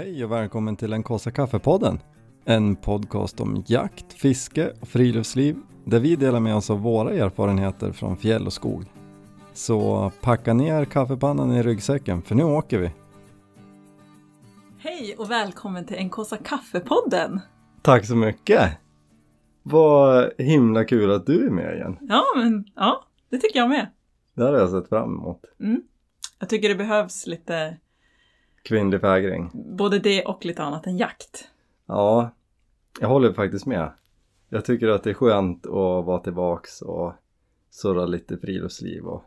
Hej och välkommen till den kaffe kaffepodden. En podcast om jakt, fiske och friluftsliv där vi delar med oss av våra erfarenheter från fjäll och skog. Så packa ner kaffepannan i ryggsäcken för nu åker vi. Hej och välkommen till NKsa kaffepodden! Tack så mycket! Vad himla kul att du är med igen. Ja, men ja, det tycker jag med. Det har jag sett fram emot. Mm. Jag tycker det behövs lite Kvinnlig fägring. både det och lite annat än jakt. Ja, jag håller faktiskt med. Jag tycker att det är skönt att vara tillbaks och surra lite friluftsliv och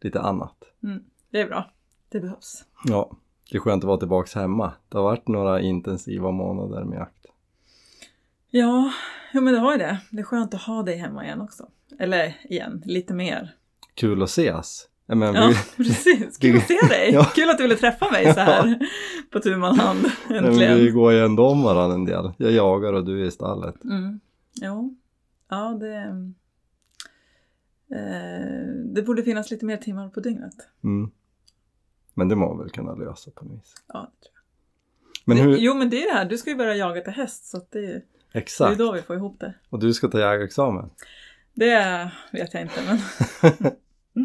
lite annat. Mm. Det är bra. Det behövs. Ja, det är skönt att vara tillbaks hemma. Det har varit några intensiva månader med jakt. Ja, ja men det har ju det. Det är skönt att ha dig hemma igen också. Eller igen, lite mer. Kul att ses! Ja, men Ja, vi, precis. Kul att se dig! Ja. Kul att du ville träffa mig så här på tu man hand. men vi Äntligen. går ju ändå om varandra en del. Jag jagar och du är i stallet. Mm. Jo. Ja, det... Eh, det borde finnas lite mer timmar på dygnet. Mm. Men det må väl kunna lösa på något vis. Ja, det tror jag. Men det, hur, Jo, men det är det här. Du ska ju börja jaga till häst så det, det är exakt. då vi får ihop det. Och du ska ta jägarexamen. Det vet jag inte, men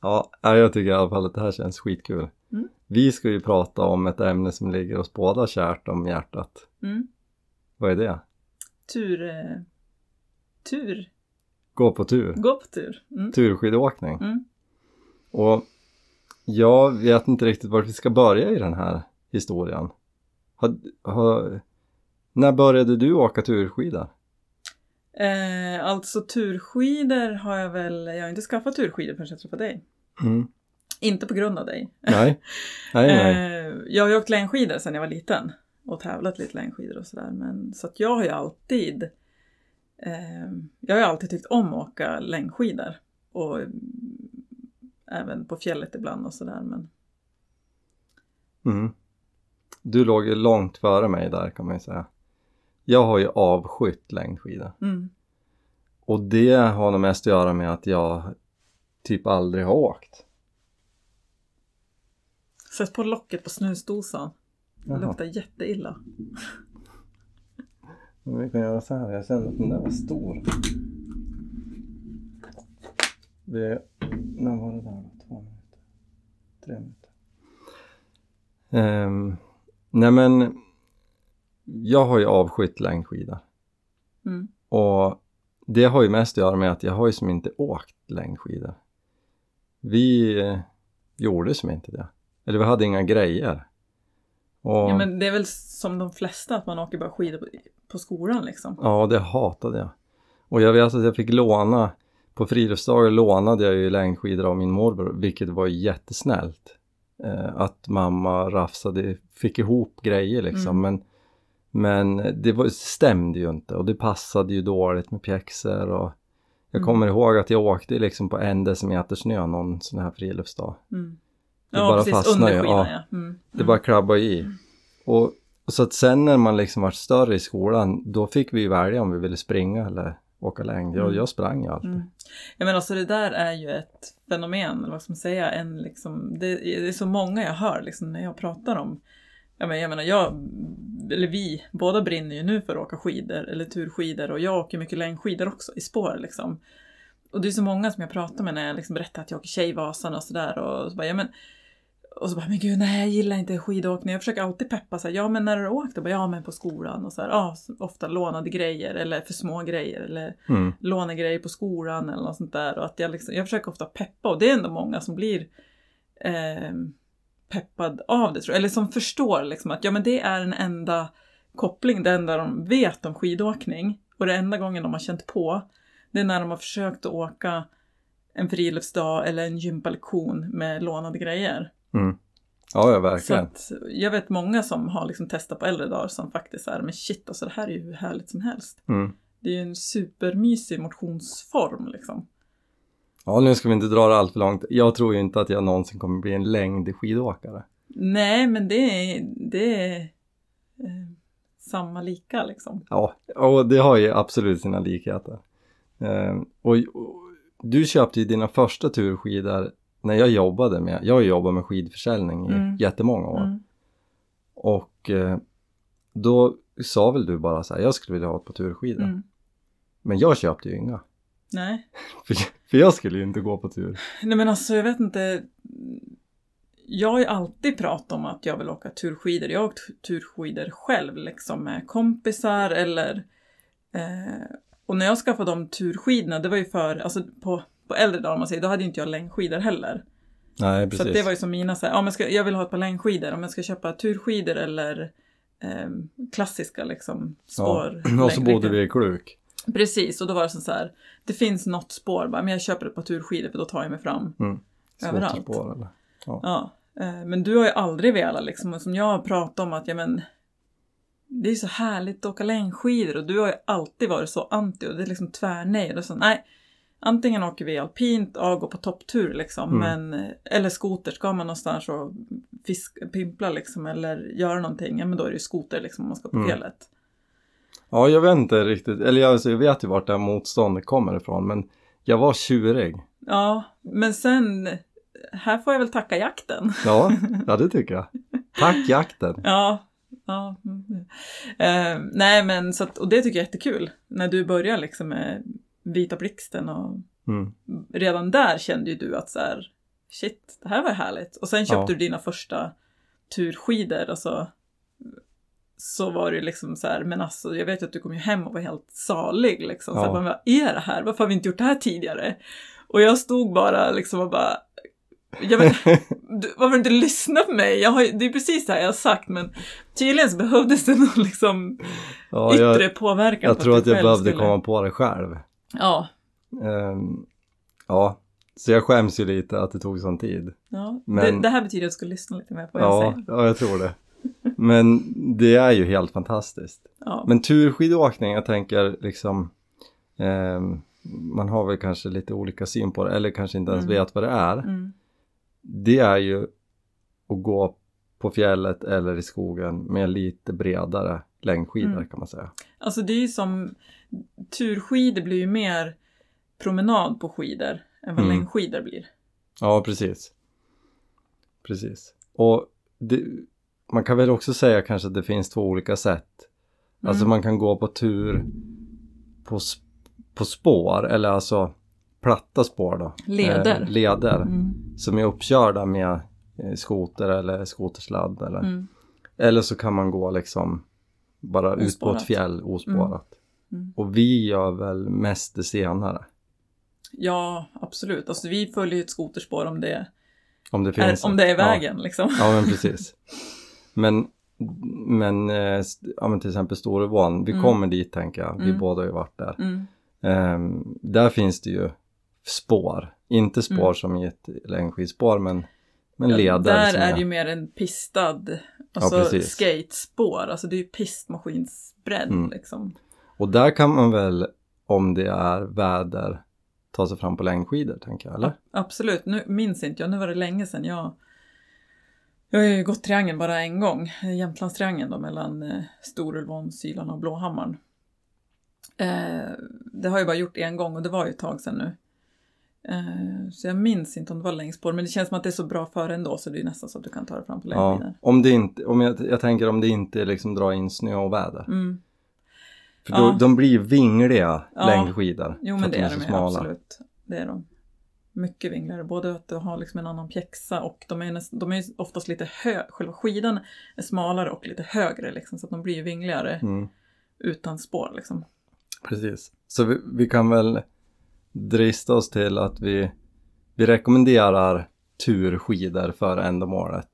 Ja, ja, jag tycker i alla fall att det här känns skitkul. Mm. Vi ska ju prata om ett ämne som ligger oss båda kärt om hjärtat. mm. Vad är det? tur... Eh, tur. Gå på tur. Gå på tur. Mm. Turskidåkning. Mm. Och jag vet inte riktigt vart vi ska börja i den här historien. Har, har, när började du åka turskidor? Eh, alltså turskidor har jag väl... Jag har inte skaffat turskidor förrän jag träffade dig. Mm. Inte på grund av dig. Nej, nej, nej. Eh, jag har ju åkt längdskidor sedan jag var liten och tävlat lite längdskidor och sådär. Men så att jag har ju alltid eh, Jag har ju alltid tyckt om att åka längdskidor och mm, även på fjället ibland och sådär. Men Mm. Du låg ju långt före mig där kan man ju säga. Jag har ju avskytt längdskidor. mm, Och det har nog mest att göra med att jag typ aldrig har åkt. sätt på locket på snusdosan. Det Jaha. luktar jätteilla. Vi kan göra så här, jag kände att den där var stor. Det, när var det där? Två minuter? Tre minuter? Um, nej men, jag har ju avskytt längdskidor. Mm. Och det har ju mest att göra med att jag har ju som inte åkt längdskidor. Vi eh, gjorde som inte det. Eller vi hade inga grejer. Och, Ja men det är väl som de flesta att man åker bara skidor på, på skolan liksom. Ja, det hatade jag. Och jag vet att jag fick låna, på friluftsdagar lånade jag ju längdskidor av min morbror, vilket var jättesnällt. Eh, att mamma rafsade, fick ihop grejer liksom, men, men det var, stämde ju inte och det passade ju dåligt med pjäxor och jag Mm. kommer ihåg att jag åkte liksom på en decimeter snö någon sån här friluftsdag. Mm. Det Ja bara precis, fastnar under skidan ja. ja. Mm. Det bara klabbade i. Och, och så att sen när man liksom var större i skolan, då fick vi välja om vi ville springa eller åka längd. Jag, Mm. jag sprang ju alltid. Mm. Jag menar så det där är ju ett fenomen, eller vad ska man säga, en liksom, det, det är så många jag hör liksom när jag pratar om jag menar, jag menar, jag, eller vi, båda brinner ju nu för att åka skidor eller turskidor och jag åker mycket längdskidor också i spår liksom. Och det är så många som jag pratar med när jag liksom berättar att jag åker Tjejvasan och sådär och så bara, ja men och så bara, men gud nej jag gillar inte skidåkning. Jag försöker alltid peppa så här, ja men när har du åkt? Bara, ja men på skolan och så här, ja ofta lånade grejer eller för små grejer eller Mm. lånegrejer på skolan eller något sånt där. Och att jag, liksom, jag försöker ofta peppa och det är ändå många som blir eh, peppad av det tror jag. Eller som förstår liksom att ja men det är den enda koppling, det enda de vet om skidåkning. Och det enda gången de har känt på det är när de har försökt att åka en friluftsdag eller en gympalektion med lånade grejer. Mm. Ja, ja Så verkligen. att jag vet många som har liksom testat på äldre dagar som faktiskt är men shit alltså det här är ju hur härligt som helst. Mm. Det är ju en supermysig motionsform liksom. Ja, nu ska vi inte dra det allt för långt. Jag tror ju inte att jag någonsin kommer bli en längdskidåkare. Nej, men det är, det är eh, samma lika liksom. Ja, och det har ju absolut sina likheter. Eh, och, och du köpte ju dina första turskidor när jag jobbade med, jag har jobbat med skidförsäljning i Mm. jättemånga år. Mm. Och eh, då sa väl du bara så här, jag skulle vilja ha ett på turskidor. Mm. Men jag köpte ju inga. Nej. För, jag skulle ju inte gå på tur. Nej men alltså jag vet inte. Jag har ju alltid pratat om att jag vill åka turskidor. Jag har åkt turskidor själv liksom med kompisar eller eh, och när jag skaffade de turskidorna det var ju för, alltså på, på äldre dagar om man säger, då hade ju inte jag längdskidor heller. Nej, Så precis. att det var ju som mina så här, ja, men ska, jag vill ha ett par längdskidor om jag ska köpa turskidor eller eh, klassiska liksom spår. ja. Och så bodde vi i Kluk. Precis, och då var det så här, det finns något spår, bara, men jag köper ett par turskidor för då tar jag mig fram. Mm. Överallt. Skoterspår eller? Ja, eh, men du har ju aldrig velat liksom, och som jag har pratat om att, ja men, det är ju så härligt att åka längdskidor och du har ju alltid varit så anti och det är liksom tvärnej. Och så, nej, antingen åker vi alpint och går på topptur liksom, Mm. men, eller skoter, ska man någonstans och fisk, pimpla liksom, eller göra någonting, ja men då är det ju skoter liksom om man ska på Mm. Ja, jag vet inte riktigt. Eller jag, alltså, jag vet ju vart det här motståndet kommer ifrån. Men jag var tjurig. Ja, men sen, här får jag väl tacka jakten. Ja, ja det tycker jag. Tack jakten. Ja. ja. Eh, nej men så att, och det tycker jag är jättekul. När du börjar liksom med Vita blixten och Mm. redan där kände ju du att så här, shit, det här var härligt. Och sen köpte Ja. du dina första turskidor och så så var det liksom så här, men alltså jag vet att du kom ju hem och var helt salig liksom. Så Ja. bara, vad är det här? Varför har vi inte gjort det här tidigare? Och jag stod bara liksom och bara, jag vet, du, varför inte lyssna på mig? Jag har, det är precis det här jag har sagt men tydligen så behövdes det någon liksom Ja, yttre jag, påverkan. jag på tror du att jag behövde skulle- komma på det själv. Ja, Ehm, ja, så jag skäms ju lite att det tog sån tid. ja. Men- Det, det här betyder att jag ska lyssna lite mer på vad jag Ja, säger. ja, jag tror det. Men det är ju helt fantastiskt. Ja. Men turskidåkning, jag tänker liksom ehm, man har väl kanske lite olika syn på det eller kanske inte ens Mm. vet vad det är. Mm. Det är ju att gå på fjället eller i skogen med lite bredare längdskidor Mm. kan man säga. Alltså det är ju som, turskidor blir ju mer promenad på skidor än vad Mm. längdskidor blir. Ja, precis. Precis. Och det, man kan väl också säga kanske att det finns två olika sätt. Alltså Mm. man kan gå på tur på, på spår eller alltså platta spår då. Leder. Eh, leder Mm. som är uppkörda med eh, skoter eller skotersladd eller. Mm. Eller så kan man gå liksom bara ut på Ospårat. ett fjäll ospårat. Mm. Och vi gör väl mest det senare. Ja, absolut. Alltså vi följer ett skoterspår om det Om det är, finns. om det är Ja. vägen liksom. Ja men precis. Men, men, eh, ja, men till exempel Storevan, vi Mm. kommer dit tänker jag. Vi Mm. båda har ju varit där. Ehm, där finns det ju spår. Inte spår Mm. som i ett längdskidspår men, men Ja, leder. där är det ju mer en pistad, alltså precis. skatespår. Alltså det är ju pistmaskinsbredd Mm. liksom. Och där kan man väl, om det är väder, ta sig fram på längdskidor tänker jag, eller? Absolut, nu minns inte jag, nu var det länge sedan jag jag har ju gått triangeln bara en gång, Jämtlandstriangeln då mellan eh, Storulvån, Sylan och Blåhammaren. Eh, det har jag bara gjort en gång och det var ju ett tag sedan nu. Eh, så jag minns inte om det var längdspår, men det känns som att det är så bra före ändå så det är nästan så att du kan ta det fram på Ja, längdskidor. om det inte, om jag, jag tänker om det inte liksom drar in snö och väder. Mm. För då, Ja. de blir vingliga Ja. längdskidor. Jo men det de är de ju, smala. absolut. Det är de. Mycket vingligare, både att du har liksom en annan pjäxa och de är, näst, de är oftast lite högre, själva skidan är smalare och lite högre liksom så att de blir vingligare Mm. utan spår liksom. Precis. Så vi, vi kan väl drista oss till att vi, vi rekommenderar turskidor för ändamålet.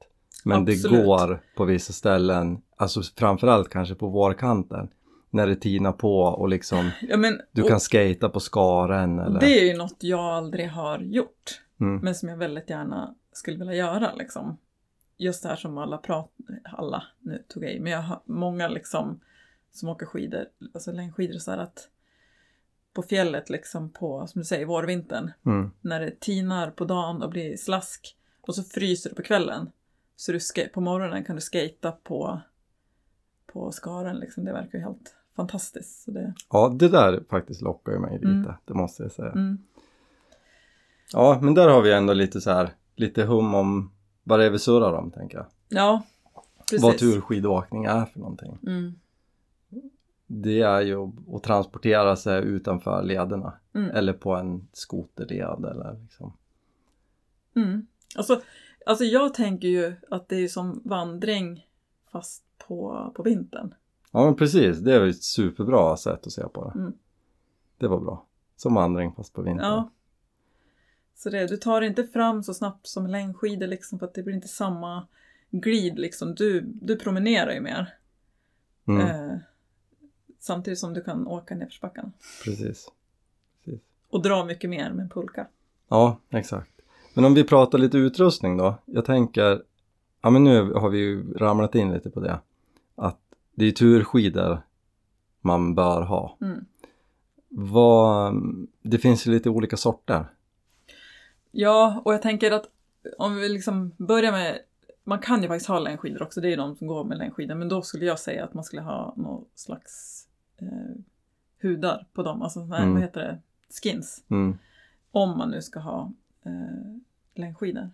Men det Absolut. går på vissa ställen, alltså framförallt kanske på vårkanten, när det tinar på och liksom Ja, men, du kan skata på skaren eller... Det är ju något jag aldrig har gjort. Mm. Men som jag väldigt gärna skulle vilja göra liksom. Just det här som alla pratar, alla, nu tog jag i, men jag har många liksom som åker skidor, alltså längdskidor så här att på fjället liksom på, som du säger, vårvintern. Mm. när det tinar på dagen och blir slask och så fryser det på kvällen. Så du på morgonen kan du skata på, på skaren liksom. Det verkar ju helt fantastiskt. Så det, Ja, det där faktiskt lockar ju mig lite, Mm. det måste jag säga. mm, Ja, men där har vi ändå lite så här, lite hum om vad det är vi surrar om, tänker jag. ja, precis. vad turskidåkning är för någonting. Mm. Det är ju att, att transportera sig utanför lederna Mm. eller på en skoterled eller liksom. Mm. Alltså, alltså jag tänker ju att det är som vandring fast på, på vintern. Ja men precis, det är ett superbra sätt att se på det. Mm. Det var bra. Som vandring fast på vintern. Ja. Så det, du tar inte fram så snabbt som längdskidor liksom för att det blir inte samma glid liksom. Du, du promenerar ju mer. Mm, Eh, samtidigt som du kan åka nedförsbackarna. Precis. precis. Och dra mycket mer med en pulka. Ja, exakt. Men om vi pratar lite utrustning då. Jag tänker, ja men nu har vi ju ramlat in lite på det. Det är turskidor man bör ha. Mm. Vad, det finns ju lite olika sorter. Ja, och jag tänker att om vi liksom börjar med man kan ju faktiskt ha längdskidor också, det är ju de som går med längdskidor. Men då skulle jag säga att man skulle ha någon slags eh, hudar på dem, alltså nej, Mm. vad heter det? Skins. Mm. Om man nu ska ha eh, längdskidor.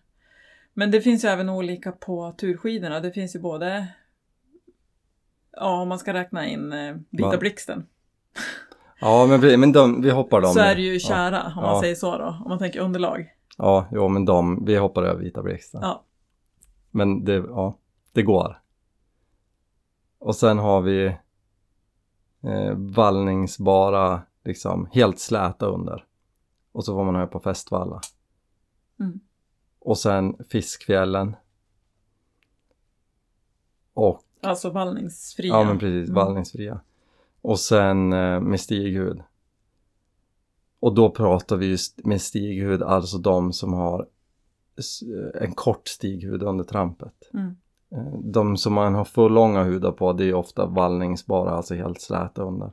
Men det finns ju även olika på turskidorna. Det finns ju både, ja om man ska räkna in eh, Vita Va? blixten. Ja men, vi- men de, vi hoppar dem. så är det ju Ja. kära, om man Ja. säger så då. Om man tänker underlag. Ja, jo men de, vi hoppar över Vita blixten. Ja. Men det, ja, det går. Och sen har vi eh, vallningsbara, liksom helt släta under. Och så får man ha på fästvalla. Mm. Och sen fiskfjällen. Och, Alltså vallningsfria. ja men precis, Mm. vallningsfria. Och sen eh, med stighud. Och då pratar vi just med stighud, alltså de som har s- en kort stighud under trampet. Mm. Eh, De som man har för långa hudar på det är ofta vallningsbara, alltså helt släta under.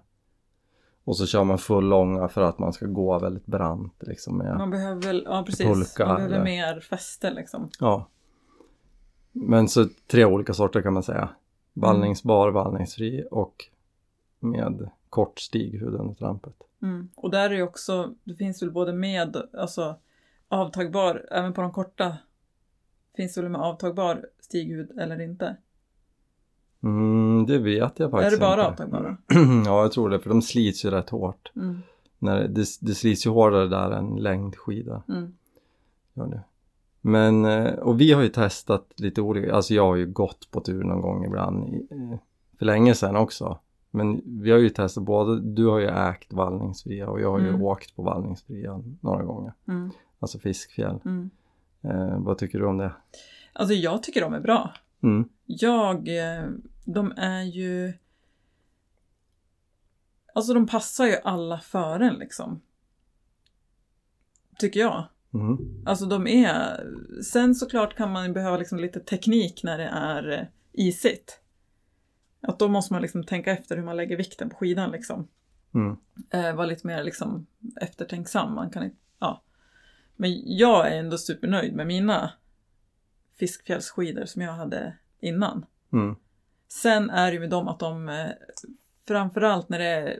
Och så kör man för långa för att man ska gå väldigt brant liksom med, Man behöver väl, ja precis, Pulka man behöver eller- mer fäste liksom. ja. Men så tre olika sorter kan man säga. Vallningsbar, vallningsfri och med kort stighud under trampet. Mm. Och där är ju också, det finns väl både med, alltså avtagbar, även på de korta, finns det väl med avtagbar stighud eller inte? Mm, det vet jag faktiskt är det bara inte. avtagbara? ja, jag tror det, för de slits ju rätt hårt. Mm. När det, det slits ju hårdare där än längdskida. Mm. Gör det. Men, eh, och vi har ju testat lite olika, alltså jag har ju gått på tur någon gång ibland i, eh, för länge sedan också. Men vi har ju testat både, du har ju ägt vallningsfria och jag har ju Mm. åkt på vallningsfria några gånger. Mm. Alltså fiskfjäll. Mm. Eh, vad tycker du om det? Alltså jag tycker de är bra. Mm. Jag, eh, de är ju... Alltså de passar ju alla för en liksom. Tycker jag. Mm. Alltså de är... Sen såklart kan man behöva liksom lite teknik när det är eh, isigt. Att då måste man liksom tänka efter hur man lägger vikten på skidan liksom. Mm. Eh, vara lite mer liksom eftertänksam. Man kan. Ja. Men jag är ändå supernöjd med mina fiskfjällsskidor som jag hade innan. Mm. Sen är det ju med dem att de, eh, framförallt när det är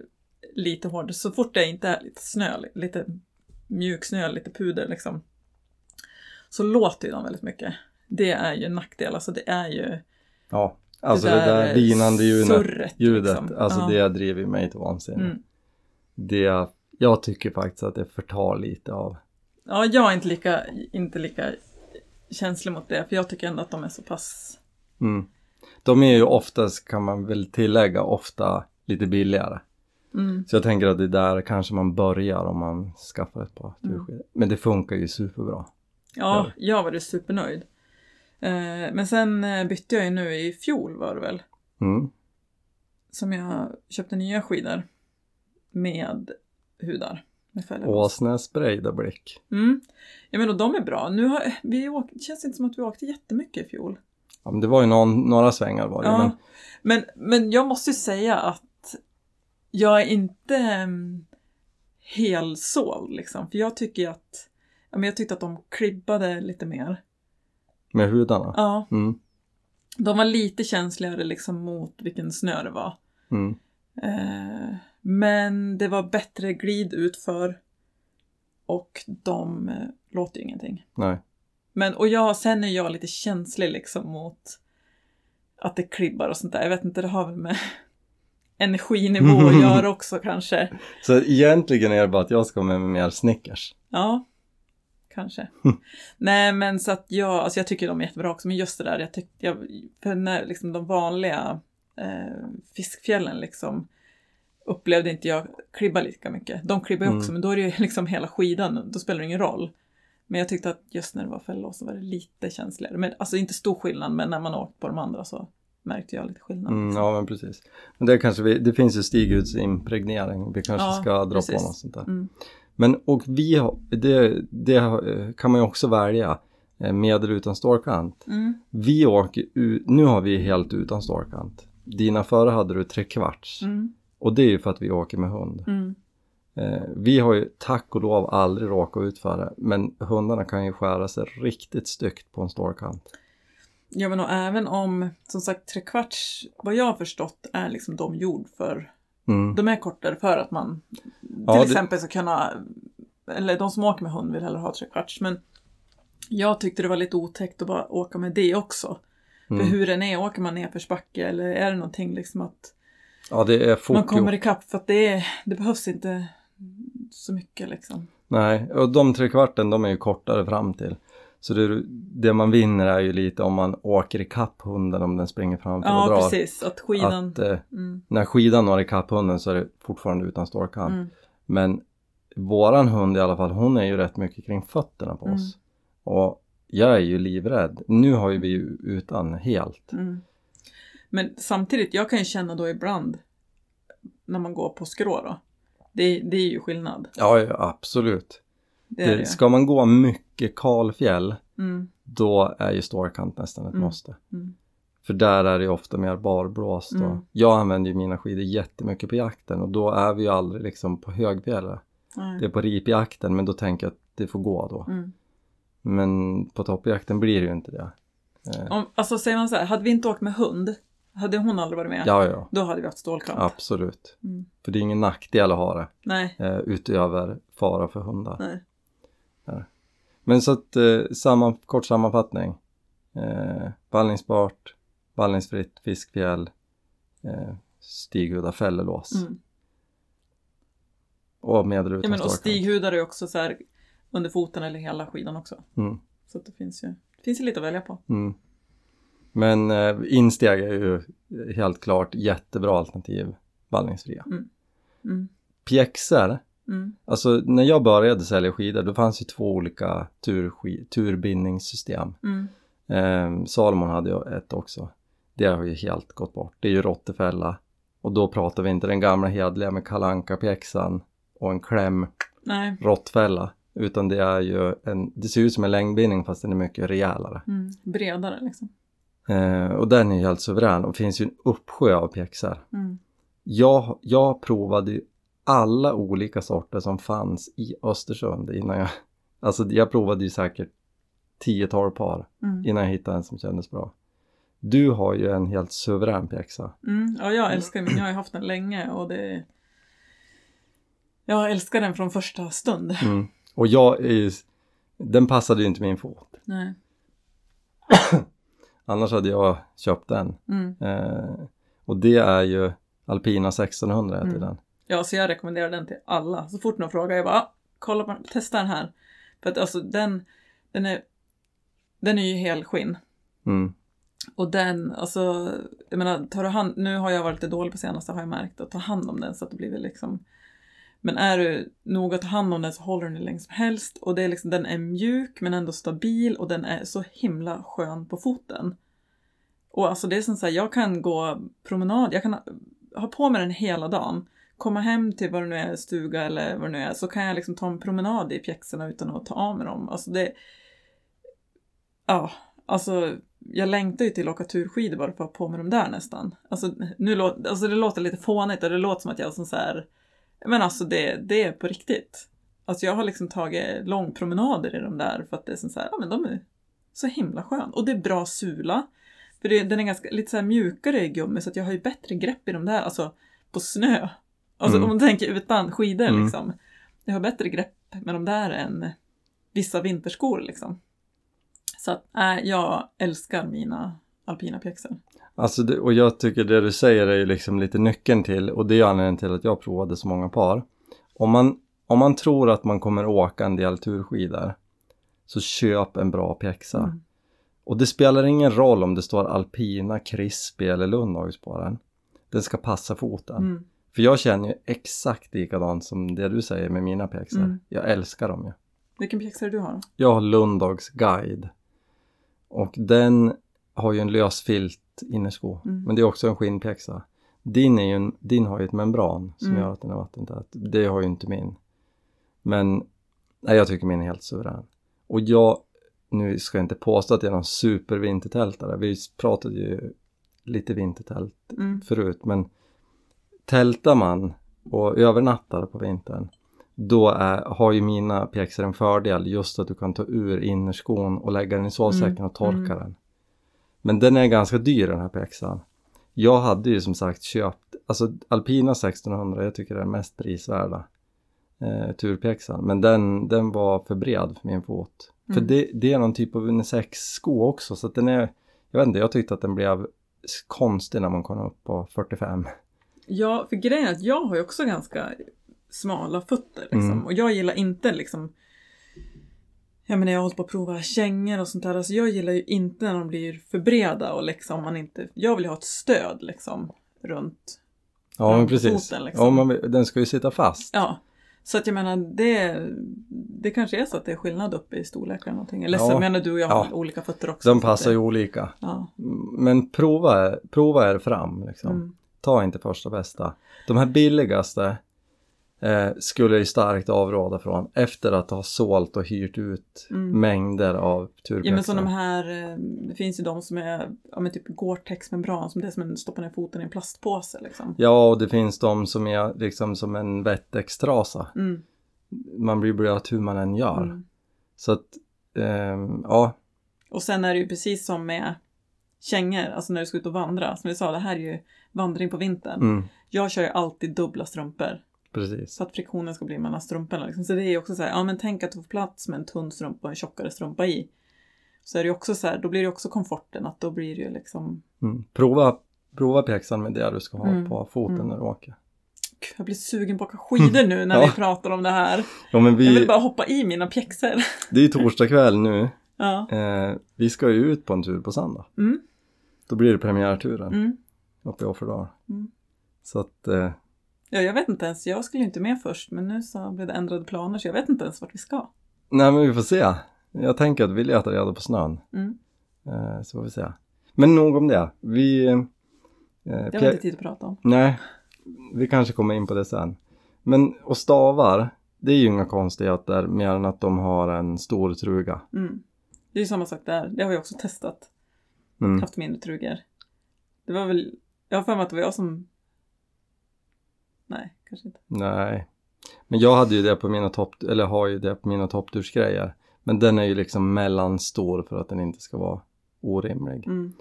lite hårt, så fort det inte är lite snö, lite mjuk snö, lite puder liksom, så låter ju de väldigt mycket. Det är ju en nackdel, alltså det är ju Ja, alltså det där, vinande ljudet, surret, ljudet liksom. alltså Ja. det driver mig till vansinne. Mm. Det, jag tycker faktiskt att det förtar lite av Ja, jag är inte lika, inte lika känslig mot det, för jag tycker ändå att de är så pass... Mm. De är ju oftast, kan man väl tillägga, ofta lite billigare. Mm, Så jag tänker att det är där kanske man börjar om man skaffar ett par Mm. turskidor. Men det funkar ju superbra. ja, Ja. jag var ju supernöjd. Eh, men sen eh, bytte jag ju nu i fjol var det väl, Mm. som jag köpte nya skidor med hudar. Med fälgar. Åsnäs Breidablick. Mm. Ja men och de är bra. Nu har, vi åkt, det känns inte som att vi åkte jättemycket i fjol. Ja, men det var ju någon, några svängar var det. Ja. Men, Men, men jag måste ju säga att jag är inte um, helsåld liksom. För jag tycker att, ja, men jag tyckte att de klibbade lite mer. med hudarna. Ja, Mm. de var lite känsligare liksom mot vilken snö det var. Mm. Eh, men det var bättre glid utför. Och de eh, låter ju ingenting. Nej. Men, och jag, sen är jag lite känslig liksom mot att det klibbar och sånt där. Jag vet inte, det har väl med energinivå att göra också kanske. Så egentligen är det bara att jag ska med mig mer Snickers. Ja, kanske. Nej men så att jag, alltså jag tycker de är jättebra också, men just det där, jag tyckte, jag, för när liksom de vanliga eh, fiskfjällen liksom upplevde inte jag klibba lika mycket. De klibbar ju också, Mm. men då är det ju liksom hela skidan, då spelar det ingen roll. Men jag tyckte att just när det var fällor så var det lite känsligare. Men alltså inte stor skillnad, men när man åkt på de andra så märkte jag lite skillnad. Mm, liksom. ja men precis. Men det kanske vi, det finns ju stighudsimpregnering. Vi kanske Ja, ska dra precis. på något sånt där. Mm. Men och vi har, det, det kan man ju också välja. eh, Med eller utan stålkant. Mm. Vi åker ut, nu har vi helt utan stålkant. Dina före hade du tre kvarts. Mm. Och det är ju för att vi åker med hund. Mm. Eh, vi har ju tack och lov aldrig råkat ut för det. Men hundarna kan ju skära sig riktigt styggt på en stålkant. Ja men och även om, som sagt, trekvarts, vad jag har förstått, är liksom de gjord för, Mm. de är kortare för att man Ja, till det- exempel ska kunna, eller de som åker med hund vill hellre ha trekvarts, men jag tyckte det var lite otäckt att bara åka med det också. Mm. För hur den är, åker man nerförsbacke eller är det någonting liksom att Ja det man kommer ikapp för att det, är, det behövs inte så mycket liksom. Nej, och de tre kvarten de är ju kortare fram till. Så det, det man vinner är ju lite om man åker ikapp hunden om den springer framför och Ja, drar. precis. Att skidan... Att eh, Mm, när skidan når ikapp hunden så är det fortfarande utan stålkant. mm, Men våran hund i alla fall, hon är ju rätt mycket kring fötterna på oss. Mm. Och jag är ju livrädd. Nu har ju vi ju utan helt. mm. Men samtidigt, jag kan ju känna då ibland när man går på skrå då. Det, det är ju skillnad. Ja, ja absolut. Det ska man gå mycket kalfjäll, Mm, då är ju stålkant nästan ett Mm. måste. mm, För där är det ofta mer barblåst. Mm. Jag använder ju mina skidor jättemycket på jakten och då är vi ju aldrig liksom på högfjället. Det är på ripjakten men då tänker jag att det får gå då. mm. Men på toppjakten blir det ju inte det. Eh, Om, alltså säger man så här, hade vi inte åkt med hund, hade hon aldrig varit med, Ja, ja, då hade vi haft stålkant. absolut. Mm. För det är ingen nackdel att ha det Nej, eh, utöver fara för hundar. nej. Men så att eh, samman, kort sammanfattning. Eh, ballningsbart, ballningsfritt, fiskfjäll, eh, stighudar, fällelås Mm. och med eller Ja, utan men, och stighudar är också så här under foten eller hela skidan också. Mm. Så att det finns ju, det finns ju lite att välja på. Mm. Men eh, insteg är ju helt klart jättebra alternativ ballningsfria. Mm. Pjäxor, Mm. alltså när jag började sälja skidor då fanns ju två olika turski- turbindningssystem. Mm. Eh, Salomon hade ju ett också. Det har ju helt gått bort. Det är ju råttefälla. Och då pratar vi inte den gamla hedliga med kalanka pjäxan och en kläm Nej. råttfälla. Utan det är ju en, det ser ut som en längdbindning fast den är mycket rejälare. Mm. Bredare liksom. Eh, och den är ju helt suverän och finns ju en uppsjö av pjäxor. Mm. Jag, jag provade ju alla olika sorter som fanns i Östersund innan jag, alltså jag provade ju säkert 10-12 par Mm. innan jag hittade en som kändes bra. Du har ju en helt suverän pjäxa. Mm. Ja, jag älskar min. Jag har haft den länge och det... Jag älskar den från första stund. Mm. Och jag är ju, den passade ju inte min fot. Nej. Annars hade jag köpt den. Mm. Eh, och det är ju Alpina 1600 heter Mm. den. Ja, så jag rekommenderar den till alla. Så fort någon frågar, jag bara, "Ah, kolla på testa den här. För att alltså den, den är, den är ju helskinn. Mm. Och den, alltså, jag menar, tar du hand, nu har jag varit lite dålig på senaste har jag märkt, att ta hand om den så att det blir väl liksom men är du noga att ta hand om den så håller den hur länge som helst och det är liksom, den är mjuk men ändå stabil och den är så himla skön på foten. Och alltså det är som så här, jag kan gå promenad, jag kan ha, ha på mig den hela dagen, komma hem till vad det nu är, stuga eller vad det nu är, så kan jag liksom ta en promenad i pjäxorna utan att ta av mig dem. Alltså det... Ja, alltså jag längtar ju till att åka turskidor bara för att ha på mig dem där nästan. Alltså, nu lå, alltså det låter lite fånigt och det låter som att jag som så här, men alltså det, det är på riktigt. Alltså jag har liksom tagit långpromenader i de där för att det är som så här, ja men de är så himla skön. Och det är bra sula. För det, den är ganska, lite så här mjukare i gummi så att jag har ju bättre grepp i de där, alltså på snö. Alltså Mm. om man tänker utan skidor Mm. liksom. Jag har bättre grepp med de där än vissa vinterskor liksom. Så att, äh, jag älskar mina alpina pjäxor. Alltså det, och jag tycker det du säger är ju liksom lite nyckeln till och det är anledningen till att jag provade så många par. Om man, om man tror att man kommer åka en del turskidor så köp en bra pjäxa. Mm. Och det spelar ingen roll om det står alpina, krispig eller Lundhags på den. Den ska passa foten. Mm. För jag känner ju exakt likadant som det du säger med mina pjäxor. Mm. Jag älskar dem ju. Vilken pjäxa du har? Jag har Lundhags guide. Och den har ju en lös filt innersko. Mm. Men det är också en skinnpjäxa. Din, är ju en, din har ju ett membran som Mm. gör att den är vattentät. Det har ju inte min. Men nej, jag tycker min är helt suverän. Och jag, nu ska jag inte påstå att jag är någon supervintertältare. Vi pratade ju lite vintertält Mm. förut. Men tältar man och övernattar på vintern då är, har ju mina pjäxor en fördel just att du kan ta ur innerskon och lägga den i sovsäcken Mm, och torka mm. den. Men den är ganska dyr den här pjäxan. Jag hade ju som sagt köpt, alltså Alpina 1600 jag tycker det är den mest prisvärda eh, turpjäxan. Men den, den var för bred för min fot. För Mm. det, det är någon typ av unisex-sko också så att den är, jag vet inte, jag tyckte att den blev konstig när man kom upp på 45. Ja, för grejen är att jag har ju också ganska smala fötter liksom. Mm. Och jag gillar inte liksom jag menar jag har hållit på att prova kängor och sånt där. Alltså jag gillar ju inte när de blir för breda och liksom man inte... Jag vill ju ha ett stöd liksom runt. Ja men precis. liksom. Ja, man, vill- den ska ju sitta fast. Ja. Så att jag menar det... Det kanske är så att det är skillnad uppe i storlek eller någonting. Eller så Ja. menar du och jag har Ja. olika fötter också. De så passar ju olika. Ja. Men prova, prova er fram liksom. Mm. Ta inte första bästa. De här billigaste eh, skulle jag ju starkt avråda från efter att ha sålt och hyrt ut Mm. mängder av turpjäxor. Ja men som de här, eh, det finns ju de som är ja, men typ Gore-Tex membran som det är som en stoppar ner foten i en plastpåse liksom. Ja, och det finns de som är liksom som en Wettex-trasa. Mm. Man blir blöt hur man än gör. Mm. Så att, ehm, ja, Och sen är det ju precis som med kängor, alltså när du ska ut och vandra. Som vi sa, det här är ju vandring på vintern. mm, Jag kör ju alltid dubbla strumpor. precis. Så att friktionen ska bli mellan strumporna. Liksom. Så det är ju också så här, ja men tänk att du får plats med en tunn strumpa och en tjockare strumpa i. Så är det ju också så här, då blir det också komforten att då blir det ju liksom, Mm. Prova, prova pjäxan med det du ska ha Mm, på foten mm. när du åker. Jag blir sugen på att åka skidor nu när Ja. vi pratar om det här. Ja, men Jag vill vi, bara hoppa i mina pjäxor. det är ju torsdag kväll nu. Ja. Eh, vi ska ju ut på en tur på söndag. Mm, Då blir det premiärturen mm, uppe i Offerdal. mm. Så att, eh, Ja, jag vet inte ens. Jag skulle ju inte med först, men nu så blev det ändrade planer så jag vet inte ens vart vi ska. nej men vi får se. Jag tänker att vi letar reda på snön. Mm. Eh, så får vi se. Men nog om det. Vi... Eh, Det har vi inte tid att prata om. Nej, vi kanske kommer in på det sen. Men och stavar, det är ju inga konstigheter mer än att de har en stor truga. Mm. Det är ju samma sak där. Det har vi också testat. Mm. Haft mindre trugor. Det var väl, jag har för mig att det var jag som... Nej, kanske inte. Nej. Men jag hade ju det på mina topp, eller har ju det på mina topptursgrejer. Men den är ju liksom mellanstor för att den inte ska vara orimlig. Mm.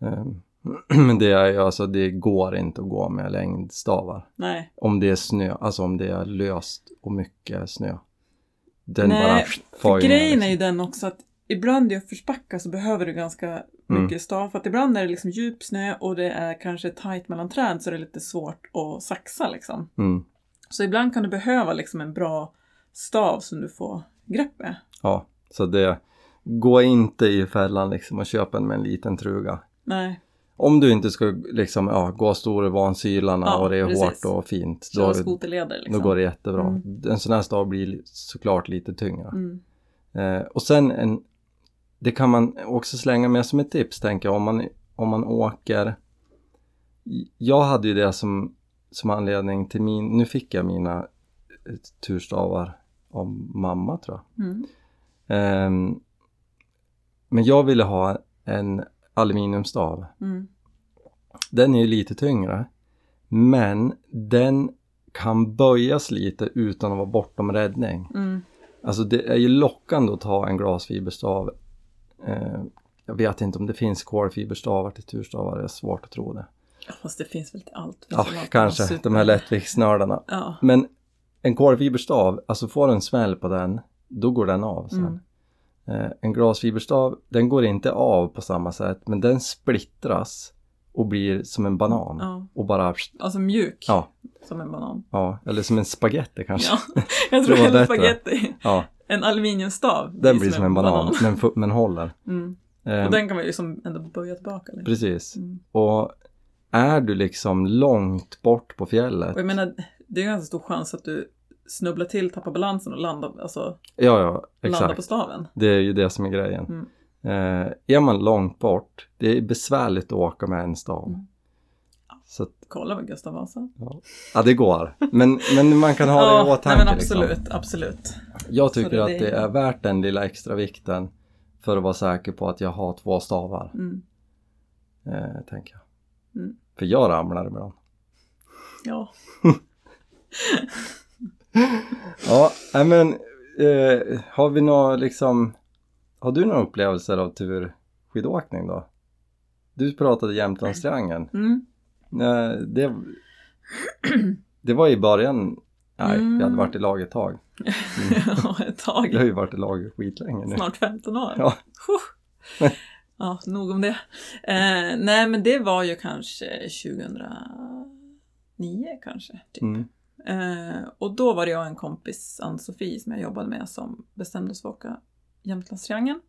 Ehm, Men det är ju alltså, det går inte att gå med längdstavar. Nej. Om det är snö, alltså om det är löst och mycket snö. Den Nej, bara För grejen är ju liksom. den också att ibland i uppförsbackar så behöver du ganska Mm. mycket stav. För att ibland är det liksom djup snö och det är kanske tajt mellan träd så det är lite svårt att saxa liksom. Mm. Så ibland kan du behöva liksom en bra stav som du får grepp med. Ja, så det, gå inte i fällan liksom och köp en med en liten truga. Nej, Om du inte ska liksom, ja, gå stora vansylarna Ja, och det är precis. hårt och fint. Då, skoterleder liksom. då går det jättebra. Mm. En sån här stav blir li- såklart lite tyngre. Mm. Eh, och sen en, det kan man också slänga med som ett tips tänker jag om man, om man åker. Jag hade ju det som, som anledning till min, nu fick jag mina eh, turstavar av mamma tror jag. Mm. Ehm, men jag ville ha en aluminiumstav. Mm. Den är ju lite tyngre. Men den kan böjas lite utan att vara bortom räddning. Mm. Alltså det är ju lockande att ta en glasfiberstav. Eh, jag vet inte om det finns kolfiberstavar till turstavar, det är svårt att tro det. Fast det finns väl till allt. Ja, kanske, allt. de här lättviktsnördarna. Ja. Men en kolfiberstav, alltså får du en smäll på den, då går den av sen. Mm. Eh, en glasfiberstav, den går inte av på samma sätt men den splittras och blir som en banan. Ja. Och bara, Alltså mjuk, ja, som en banan. ja, eller som en spaghetti kanske. Ja, jag tror hellre spagetti. Ja, En aluminiumstav. den blir som en banan, Men, fu- men håller. Mm. Eh, Och den kan man ju som ändå böja tillbaka. Lite. Precis. Mm. Och är du liksom långt bort på fjället, Och jag menar, det är en ganska stor chans att du snubblar till, tappar balansen och landar, alltså, ja, ja, landar på exakt. staven. Det är ju det som är grejen. Mm. Eh, är man långt bort, det är besvärligt att åka med en stav. Mm. Så att, Kolla med Gustav Vasa. ja. ja, det går. Men, men man kan ha det i åtanke. nej men absolut, Liksom. absolut. Jag tycker det- att det- är värt den lilla extra vikten för att vara säker på att jag har två stavar, Mm. eh, tänker jag. Mm. För jag ramlar ibland. Ja. Ja, men eh, har vi några liksom, har du några upplevelser av turskidåkning då? Du pratade Jämtlandstriangeln. Mm. Nej, det, det var i början, nej, Mm. vi hade varit i lag ett tag. ja, ett tag. Vi har ju varit i lag skitlänge nu. Snart 15 år. Ja. Ja, nog om det. Eh, nej, men det var ju kanske 2009 kanske. Typ. Mm. Eh, och då var det jag och en kompis, Ann-Sofie, som jag jobbade med som bestämde oss för att åka Jämtlandstriangeln.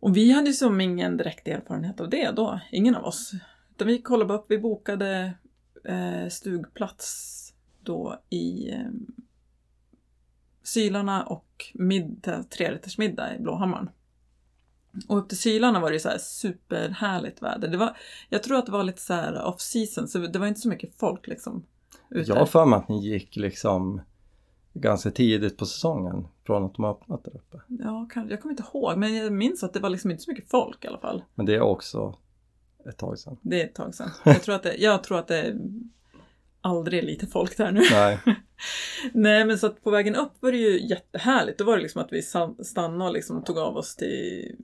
Och vi hade ju som ingen direkt erfarenhet av det då, ingen av oss. Utan vi kollade upp, vi bokade eh, stugplats då i eh, Sylarna och middag, trerättersmiddag i Blåhammaren. Och upp till Sylarna var det ju så här superhärligt väder. Det var, jag tror att det var lite så här off season, så det var inte så mycket folk liksom. Ute. Jag har för mig att ni gick liksom ganska tidigt på säsongen från att de har öppnat där uppe. Ja, jag kommer inte ihåg, men jag minns att det var liksom inte så mycket folk i alla fall. Men det är också ett tag sedan. Det är ett tag sedan. Jag tror att det, jag tror att det är aldrig lite folk där nu. Nej, Nej, men så att på vägen upp var det ju jättehärligt. Då var det liksom att vi stannade och liksom tog av oss till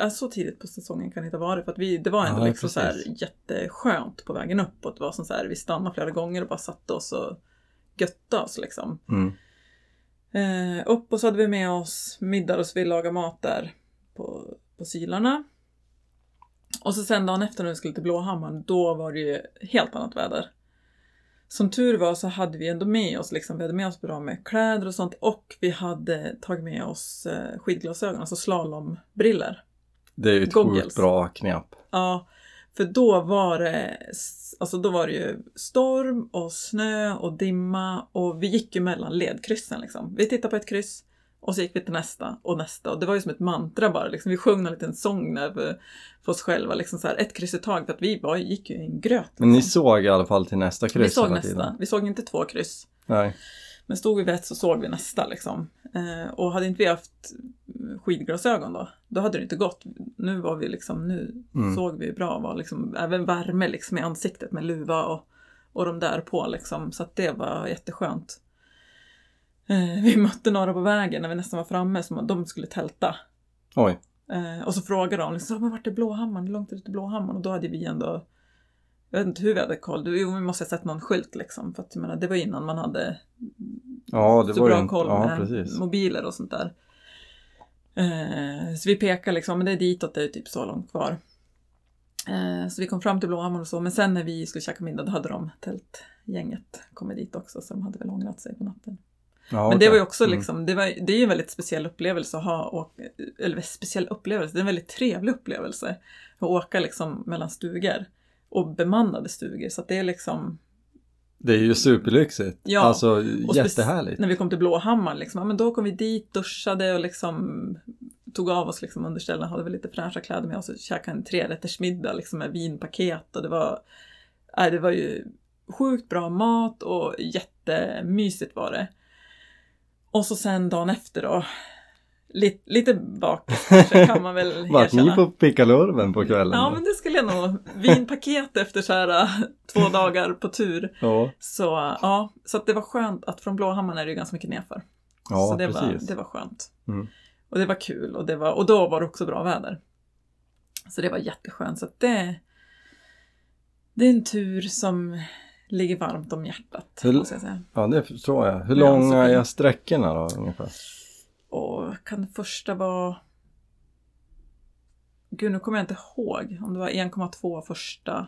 äh, så tidigt på säsongen kan det inte ha varit för att vi, det var ändå Ja, liksom så här jätteskönt på vägen upp och det var som så här, vi stannade flera gånger och bara satte oss och götte oss liksom. mm. Eh, upp och så hade vi med oss middag och så vi lagade mat där på, på Sylarna. Och så sen dagen efter när vi skulle till Blåhammaren, då var det ju helt annat väder. Som tur var så hade vi ändå med oss, liksom, vi hade med oss bra med kläder och sånt och vi hade tagit med oss eh, skidglasögon, alltså slalombriller. det är ju ett sjukt bra knep. Ja, för då var det, alltså då var det ju storm och snö och dimma och vi gick ju mellan ledkryssen liksom. Vi tittade på ett kryss och så gick vi till nästa och nästa och det var ju som ett mantra bara liksom. Vi sjöng en liten sång där för, för oss själva liksom så här ett kryss i taget för att vi var, gick ju i en gröt. Men ni liksom. såg i alla fall till nästa kryss vi såg nästa, tiden? vi såg inte två kryss. Nej. Men stod vi vid ett så såg vi nästa liksom. Eh, och hade inte vi haft skidglasögon då, då hade det inte gått. Nu var vi liksom, nu Mm. såg vi bra, var liksom, även värme liksom i ansiktet med luva och, och de där på liksom. Så att det var jätteskönt. Eh, vi mötte några på vägen när vi nästan var framme som de skulle tälta. Oj. Eh, och så frågade de liksom, men vart är Blåhammaren? Hur långt är det till Blåhammaren? Och då hade vi ändå, jag vet inte hur vi hade koll, jo vi måste ha sett någon skylt liksom. För att jag menar, det var innan man hade Ja, det så var bra en... koll Ja, med precis. mobiler och sånt där. Eh, så vi pekar liksom, men det är ditåt, det är typ så långt kvar. Eh, så vi kom fram till Blåhammaren och så, men sen när vi skulle käka middag då hade de tältgänget kommit dit också, så de hade väl ångrat sig på natten. Ja, Men det okej. var ju också Mm. liksom, det, var, det är ju en väldigt speciell upplevelse att ha, och, eller speciell upplevelse, det är en väldigt trevlig upplevelse att åka liksom mellan stugor. Och bemannade stugor, så att det är liksom, Det är ju superlyxigt. Ja, Alltså jättehärligt. När vi kom till Blåhammar, liksom, ja, men då kom vi dit, duschade och liksom tog av oss liksom underställena, hade väl lite fräscha kläder med oss och käkade en trerättersmiddag liksom, med vinpaket och det var, nej, det var ju sjukt bra mat och jättemysigt var det. Och så sen dagen efter då, lite, lite bakis kanske kan man väl Vart ni erkänna. på pickalurven på kvällen? Ja då? men det skulle jag nog, vinpaket efter så här två dagar på tur. ja. Så ja, så att det var skönt att från Blåhammaren är det ju ganska mycket nerför. ja så det var, precis. det var skönt. Mm. Och det var kul och, det var, och då var det också bra väder. Så det var jätteskönt. Så det, det är en tur som ligger varmt om hjärtat. Hur- Måste jag säga. Ja, det förstår jag. Hur Ja, långa är sträckorna då ungefär? Och kan det första vara... Gud, nu kommer jag inte ihåg om det var 1,2 första. Är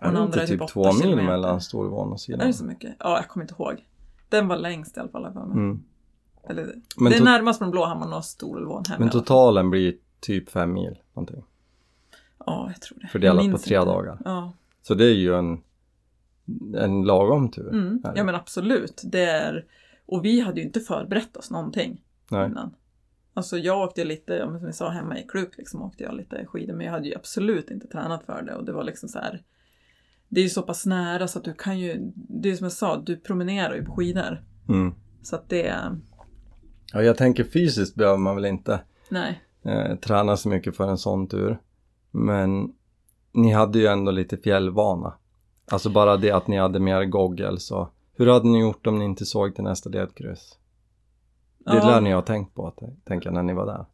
det andra inte är typ typ åtta två mil kilometer. mellan Storvån och Är det sidan? så mycket? Ja, jag kommer inte ihåg. Den var längst i alla fall. Mm. Mm. Eller, Men det är närmast från Blåhammaren och Storulvån hem. Men totalen blir typ fem mil någonting. Ja, jag tror det. Fördelat på tre dagar. Ja, Så det är ju en, en lagom tur. mm. Ja men absolut. Det är... Och vi hade ju inte förberett oss någonting Nej. innan. Alltså jag åkte lite, som vi sa hemma i Kluk liksom åkte jag lite skidor men jag hade ju absolut inte tränat för det och det var liksom så här. Det är ju så pass nära så att du kan ju, det är som jag sa, du promenerar ju på skidor. Mm. Så att det, Ja, jag tänker fysiskt behöver man väl inte nej. eh, träna så mycket för en sån tur. Men ni hade ju ändå lite fjällvana. Alltså bara det att ni hade mer goggles och hur hade ni gjort om ni inte såg till nästa ledkryss? Det Ja. lär ni ha tänkt på, tänker jag, när ni var där.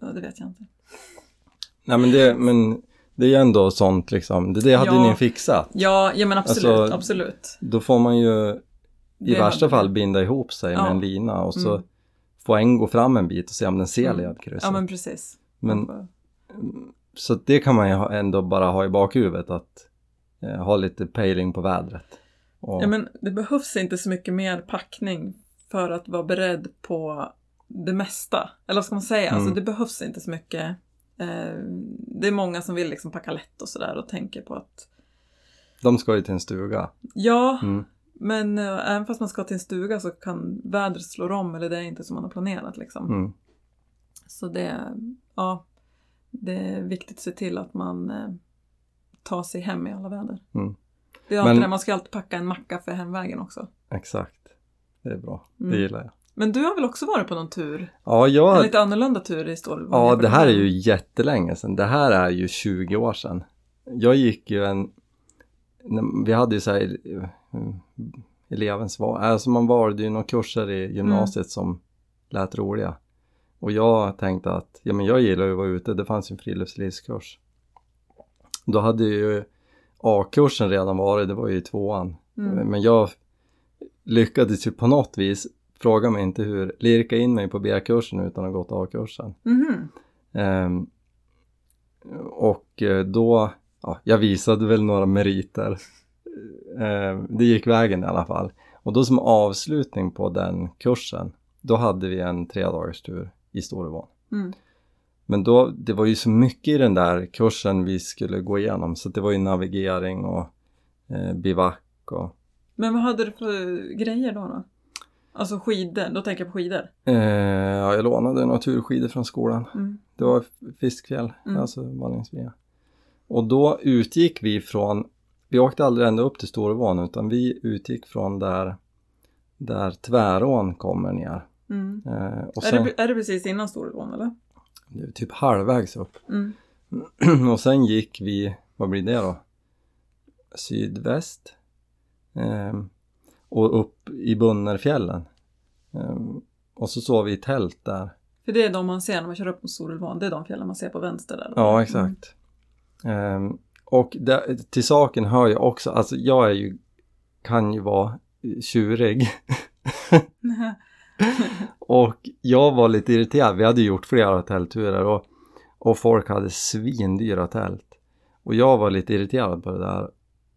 Ja, det vet jag inte. Nej men det, men det är ju ändå sånt liksom, det, det hade Ja. ni fixat. Ja, ja men absolut, Alltså, absolut. Då får man ju i Det värsta hade- fall binda ihop sig Ja. med en lina och så Mm. får en gå fram en bit och se om den ser Mm. ledkrysset. Ja men precis. Men- Så det kan man ju ändå bara ha i bakhuvudet att ha lite pejling på vädret. Och, Ja men det behövs inte så mycket mer packning för att vara beredd på det mesta. Eller vad ska man säga? Mm. Alltså det behövs inte så mycket. Eh, det är många som vill liksom packa lätt och sådär och tänker på att De ska ju till en stuga. ja, Mm. men eh, även fast man ska till en stuga så kan vädret slå om eller det är inte som man har planerat liksom. Mm. Så det, ja, det är viktigt att se till att man tar sig hem i alla väder. Mm. Det är alltid Men- det, man ska alltid packa en macka för hemvägen också. Exakt. Det är bra. Mm. Det gillar jag. Men du har väl också varit på någon tur? Ja, En jag, lite annorlunda tur i Stålvån? ja det här är ju jättelänge sedan. Det här är ju 20 år sedan. Jag gick ju en... Vi hade ju så här eh, elevens val. Alltså man valde ju några kurser i gymnasiet Mm. som lät roliga. Och jag tänkte att, ja men jag gillar ju att vara ute. Det fanns ju en friluftslivskurs. Då hade ju A-kursen redan varit, det var ju i tvåan. Mm. Men jag lyckades ju på något vis, fråga mig inte hur, lirka in mig på B-kursen utan att ha gått A-kursen. Mhm. Ehm, och eh, då, ja, jag visade väl några meriter. Ehm, det gick vägen i alla fall. Och då som avslutning på den kursen, då hade vi en tre dagars tur i Storevån. Mm. Men då, det var ju så mycket i den där kursen vi skulle gå igenom så det var ju navigering och eh, bivack och Men vad hade du för grejer då? då? Alltså skidor, då tänker jag på skidor. Eh, ja, jag lånade naturskidor från skolan. Mm. Det var Fiskfjäll, Mm. alltså Vallingsvia. Och då utgick vi från, vi åkte aldrig ända upp till Storvån utan vi utgick från där, där Tvärån kommer ner. Mm. Eh, och Är, sen, det, är det precis innan Storulvån eller? Typ halvvägs upp. Mm. och sen gick vi, vad blir det då? Sydväst. Ehm, och upp i Bunnerfjällen. Ehm, och så sov vi i tält där. För det är de man ser när man kör upp mot Storulvån. Det är de fjällen man ser på vänster där. Ja, exakt. Ehm, och det, till saken hör jag också, alltså jag är ju, kan ju vara tjurig. Och jag var lite irriterad, vi hade gjort flera tältturer och, och folk hade svindyra tält. Och jag var lite irriterad på det där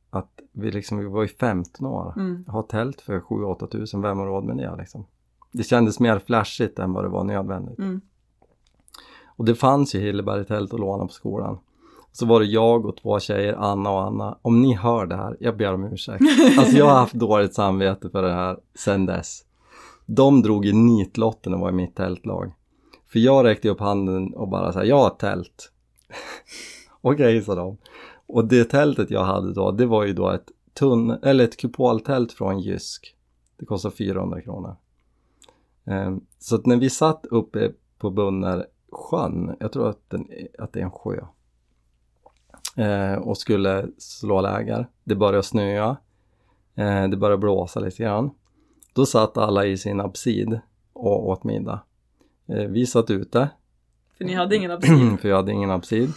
att vi liksom, vi var ju 15 år. Mm. Ha tält för 7-8 tusen, vem har råd med det liksom? Det kändes mer flashigt än vad det var nödvändigt. Mm. Och det fanns ju Hilleberg-tält att låna på skolan. Så var det jag och två tjejer, Anna och Anna. Om ni hör det här, jag ber om ursäkt. Alltså jag har haft dåligt samvete för det här sen dess. De drog i nitlotten och var i mitt tältlag. För jag räckte upp handen och bara sa jag har ett tält. Okej, sa de. Och det tältet jag hade då, det var ju då ett tunn, eller ett kupoltält från Jysk. Det kostade 400 kronor. Ehm, så att när vi satt uppe på Bunner sjön, jag tror att, den, att det är en sjö, eh, och skulle slå läger. Det började snöa, eh, det började blåsa lite grann. Då satt alla i sin absid och åt middag. Eh, vi satt ute, För ni hade ingen absid. för jag hade ingen absid.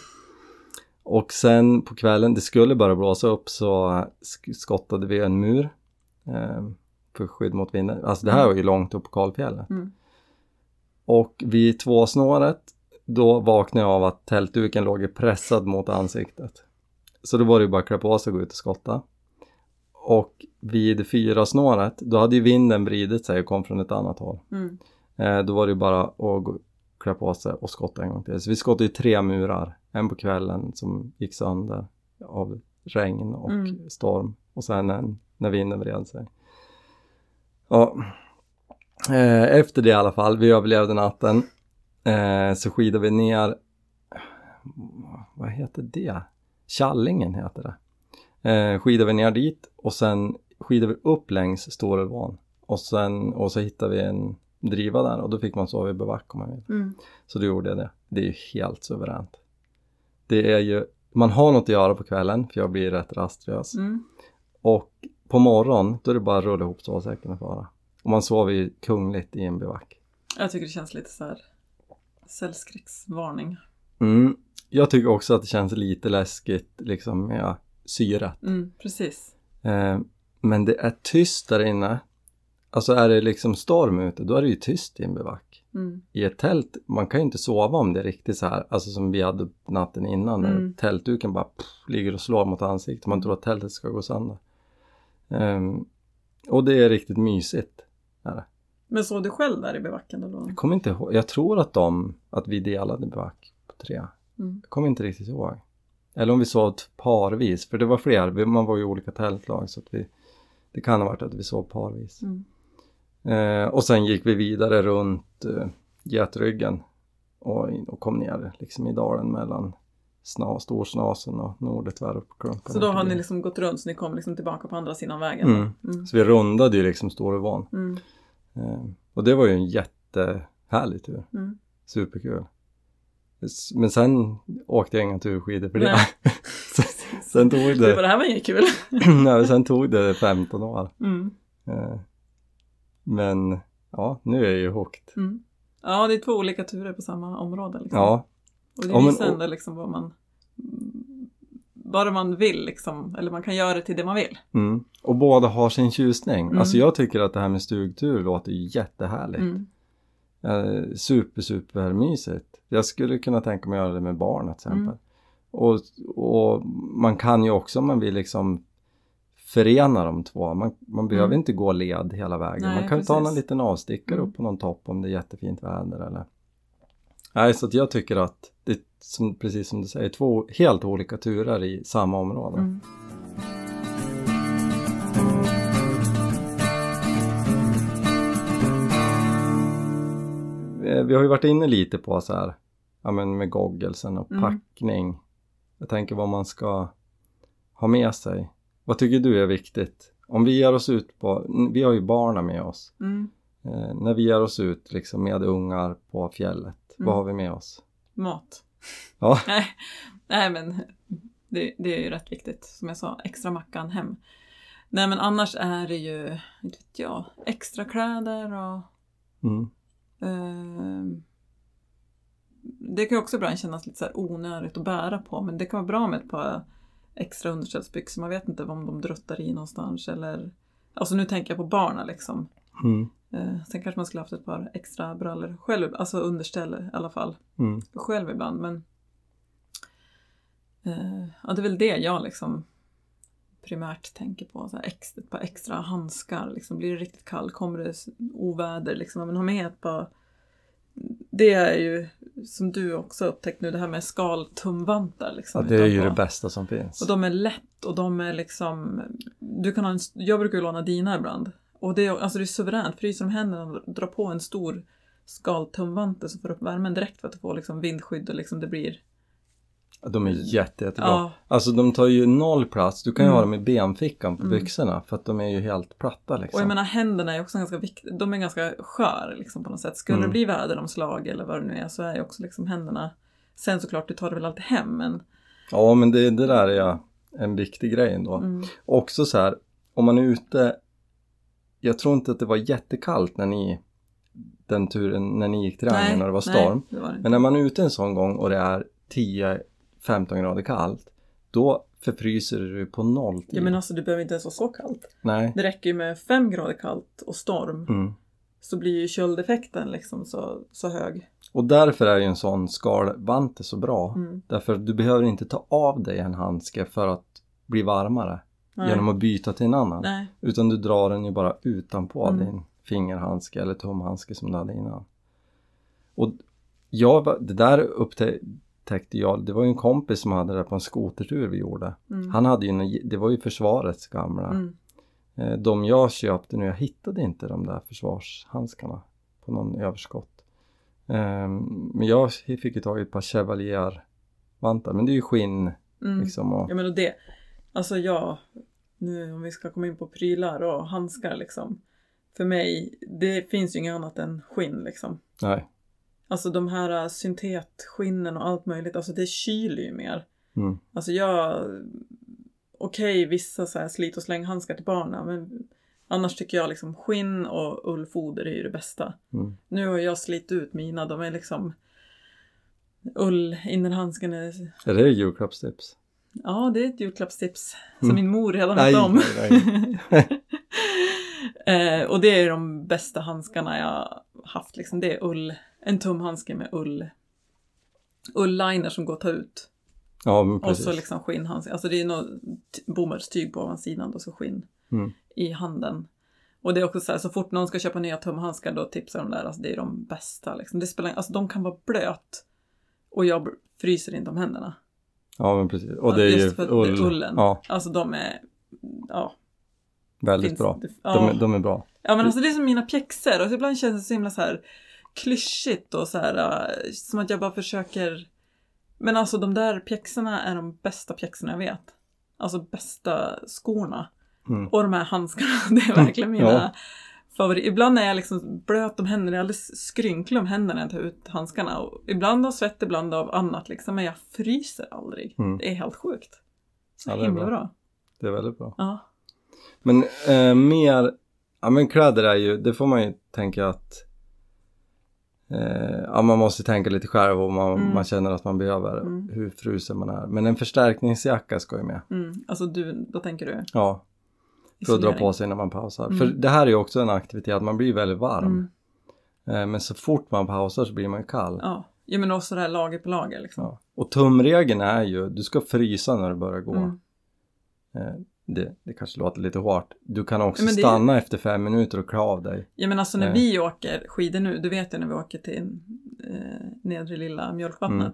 Och sen på kvällen, det skulle börja blåsa upp så sk- skottade vi en mur eh, för skydd mot vinden. Alltså det här var ju långt upp på kalfjället. Mm. Och vid tvåsnåret då vaknade jag av att tältduken låg pressad mot ansiktet. Så då var det ju bara att klä på sig och gå ut och skotta. Och vid fyra snåret, då hade ju vinden vridit sig och kom från ett annat håll. Mm. Eh, då var det ju bara att klä på sig och skotta en gång till. Så vi skottade ju tre murar. En på kvällen som gick sönder av regn och Mm. storm. Och sen en när vinden vred sig. Ja. Eh, efter det i alla fall, vi överlevde natten. Eh, så skidade vi ner, vad heter det? Kallingen heter det. Eh, skidade vi ner dit och sen skidade vi upp längs Storulvån. Och sen, och så hittade vi en driva där och då fick man sova i barack om man vill. Mm. Så då gjorde jag det. Det är ju helt suveränt. Det är ju, man har något att göra på kvällen för jag blir rätt rastlös. Mm. Och på morgon då är det bara att rulla ihop sovsäcken och fara. Och man sover ju kungligt i en bivack. Jag tycker det känns lite så här cellskräcksvarning. Mm. Jag tycker också att det känns lite läskigt liksom med syret. Mm, precis. Eh, men det är tyst där inne. Alltså är det liksom storm ute, då är det ju tyst i en bivack. Mm. I ett tält, man kan ju inte sova om det är riktigt så här, alltså som vi hade natten innan när Mm. tältduken bara pff, ligger och slår mot ansiktet. Man tror att tältet ska gå sönder. Ehm, och det är riktigt mysigt. Är det. Men såg du själv där i bivacken? Eller? Jag kommer inte ihåg, jag tror att de, att vi delade bivack på tre. Mm. Jag kommer inte riktigt ihåg. Eller om vi sov parvis, för det var fler, man var ju i olika tältlag så att vi, det kan ha varit att vi sov parvis. Mm. Eh, och sen gick vi vidare runt eh, Getryggen och, och kom ner liksom i dalen mellan sna, Storsnasen och Nordetväruppklumpen. Så då har ni liksom gått runt så ni kom liksom tillbaka på andra sidan vägen? Mm. Mm. Så vi rundade ju liksom Storuvån. Mm. Eh, och det var ju en jättehärlig tur. Mm. Superkul. Men sen åkte jag inga turskidor för det. Sen, tog Det var det, här var inget kul. nej, sen tog det 15 år. Mm. Eh, men ja, nu är jag ju hooked. Mm. Ja, det är två olika turer på samma område. Liksom. Ja, Och det visar ändå liksom vad man vad man vill liksom, eller man kan göra det till det man vill. Mm. Och båda har sin tjusning. Mm. Alltså jag tycker att det här med stugtur låter jättehärligt. Mm. Eh, super, super mysigt. Jag skulle kunna tänka mig att göra det med barn till exempel. Mm. Och, och man kan ju också om man vill liksom förena de två. Man, man behöver Mm. inte gå led hela vägen. Nej, man kan ju ta precis. någon liten avstickare Mm. upp på någon topp om det är jättefint väder eller Nej, så att jag tycker att det är som, precis som du säger, två helt olika turer i samma område. Mm. Vi har ju varit inne lite på så här, ja men med goggelsen och Mm. packning. Jag tänker vad man ska ha med sig. Vad tycker du är viktigt? Om vi ger oss ut på, vi har ju barnen med oss. Mm. Eh, när vi ger oss ut liksom med ungar på fjället, Mm. vad har vi med oss? Mat. Ja. Nej, nej men det, det är ju rätt viktigt. Som jag sa, extra mackan hem. Nej men annars är det ju, inte vet jag, extra kläder och Mm. Ehm, det kan också ibland kännas lite så här onödigt att bära på men det kan vara bra med ett par extra underställsbyxor. Man vet inte om de druttar i någonstans eller Alltså nu tänker jag på barnen liksom. Mm. Eh, sen kanske man skulle haft ett par extra brallor själv, alltså underställ i alla fall. Mm. Själv ibland men eh, Ja det är väl det jag liksom primärt tänker på. Så här ex, ett par extra handskar. Liksom. Blir det riktigt kallt, kommer det oväder, liksom, men ha med ett par det är ju som du också upptäckt nu, det här med skaltumvantar. Liksom, Ja, det är ju det bästa som finns. Och de är lätt och de är liksom... Du kan ha en, jag brukar ju låna dina ibland. Och det är, alltså det är suveränt, fryser om händerna och drar på en stor skaltumvante så får du upp värmen direkt för att du får liksom vindskydd och liksom det blir... De är jätte, jättebra. Ja, Alltså de tar ju noll plats. Du kan ju Mm. ha dem i benfickan på Mm. byxorna för att de är ju helt platta liksom. och jag menar händerna är också ganska viktiga, de är ganska skör liksom på något sätt. Skulle Mm. det bli väderomslag eller vad det nu är så är ju också liksom händerna... Sen såklart, du tar det väl alltid hem men... Ja men det, det där är en viktig grej ändå. Mm, Också så här, om man är ute, jag tror inte att det var jättekallt när ni, den turen, när ni gick triangeln och det var storm. Nej, det var det. Men när man är ute en sån gång och det är 10-15 grader kallt, då förfryser du på noll tid. Ja men alltså det behöver inte ens vara så kallt. Nej. Det räcker ju med fem grader kallt och storm Mm. så blir ju köldeffekten liksom så, så hög. Och därför är ju en sån skalvante så bra. Mm. Därför att du behöver inte ta av dig en handske för att bli varmare Nej. genom att byta till en annan. Nej. Utan du drar den ju bara utanpå Mm. din fingerhandske eller tumhandske som du hade innan. Och jag, det där upptäckte jag, det var ju en kompis som hade det på en skotertur vi gjorde. Mm. Han hade ju, en- det var ju försvarets gamla. Mm. Eh, De jag köpte nu, jag hittade inte de där försvarshandskarna på någon överskott. Ehm, Men jag fick ju tag i ett par Chevalier-vantar, men det är ju skinn Mm. liksom. Och, Ja men och det, alltså jag, nu om vi ska komma in på prylar och handskar liksom. För mig, det finns ju inget annat än skinn liksom. nej. Alltså de här äh, syntetskinnen och allt möjligt, alltså det kyler ju mer. Mm. Alltså jag, okej vissa så här slit och slänghandskar till barnen men annars tycker jag liksom skinn och ullfoder är ju det bästa. Mm. Nu har jag slitit ut mina, de är liksom ull, innerhandsken är, Är det julklappstips? ja det är ett julklappstips som Mm. min mor redan vet om. eh, och det är de bästa handskarna jag haft liksom, det är ull, en tumhandske med ull ull-liner som går att ta ut. Ja, men Och precis. så liksom skinnhandske, alltså det är något bomullstyg på ovansidan och så skinn Mm. i handen. Och det är också så här, så fort någon ska köpa nya tumhandskar då tipsar de där, alltså det är de bästa liksom. Det spelar, alltså de kan vara blöt och jag fryser inte om händerna. Ja, men precis. Och det är ju att det är ull. ullen. Ja, Alltså de är, ja. väldigt finns- bra. De, ja. är- de är bra. Ja men alltså det är som mina pjäxor och ibland känns det så himla så här klyschigt och så här äh, som att jag bara försöker Men alltså de där pjäxorna är de bästa pjäxorna jag vet. Alltså bästa skorna. Mm. Och de här handskarna, det är verkligen mina Ja. favoriter. Ibland är jag liksom blöt om händerna, jag är alldeles skrynklig om händerna när jag tar ut handskarna. Och ibland av svett, ibland av annat liksom, men jag fryser aldrig. Mm. Det är helt sjukt. Så Ja, det är himla bra. bra. Det är väldigt bra. Ja. Men eh, mer, ja men kläder är ju, det får man ju tänka att eh, ja, man måste tänka lite själv och man, Mm. man känner att man behöver Mm. hur frusen man är. Men en förstärkningsjacka ska ju med. Mm. Alltså du, då tänker du Ja, för att dra på sig när man pausar. Mm. För det här är ju också en aktivitet, man blir väldigt varm. Mm. Eh, men så fort man pausar så blir man ju kall. Ja. ja, men också det här lager på lager liksom. Ja. Och tumregeln är ju, du ska frysa när du börjar gå. Mm. Eh, det, det kanske låter lite hårt. Du kan också det- stanna efter fem minuter och klä av dig. Ja men alltså när Nej. vi åker skidor nu, du vet ju när vi åker till eh, nedre lilla mjölkvattnet. Mm.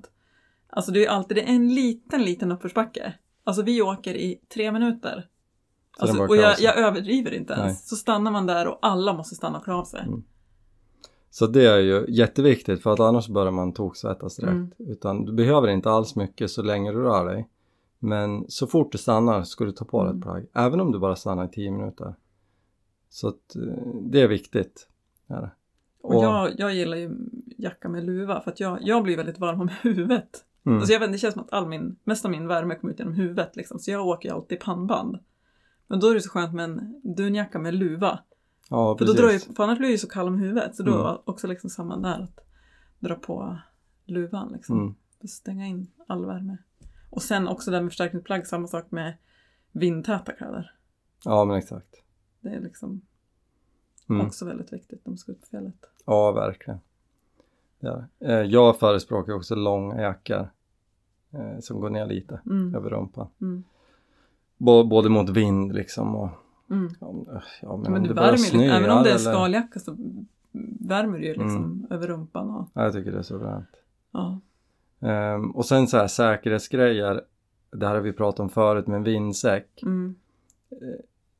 Alltså det är alltid det är en liten, liten uppförsbacke. Alltså vi åker i tre minuter. Alltså, och jag, jag överdriver inte ens. Nej. Så stannar man där och alla måste stanna och klä av sig. Mm. Så det är ju jätteviktigt för att annars börjar man toksvettas direkt. Mm. Utan du behöver inte alls mycket så länge du rör dig. Men så fort du stannar ska du ta på dig Mm. ett plagg. Även om du bara stannar i 10 minuter. Så att, eh, det är viktigt. Är det. Och jag, jag gillar ju jacka med luva för att jag, jag blir väldigt varm om huvudet. mm, Alltså jag vet, det känns som att all min, mest av min värme kommer ut genom huvudet liksom. Så jag åker ju alltid pannband. Men då är det så skönt med en dunjacka med luva. ja, För, då drar ju, för annars blir jag ju så kall om huvudet. Så då Mm. också liksom samma där. Att dra på luvan liksom. Mm. Stänga in all värme. Och sen också det med förstärkningsplagg, samma sak med vindtäta kläder. Ja, men exakt. Det är liksom Mm. också väldigt viktigt om fjället. Ja, verkligen. Det. Eh, Jag förespråkar också långa jackor. Eh, som går ner lite Mm. över rumpan. Mm. Bå- både mot vind liksom och Mm. ja, men- ja, men, om det värmer ju lite, snöa även om det är skaljacka så värmer du ju liksom Mm. över rumpan. Och, Ja, jag tycker det är så bra. ja. Ehm, och sen så här säkerhetsgrejer. Det här har vi pratat om förut med en vindsäck. Mm.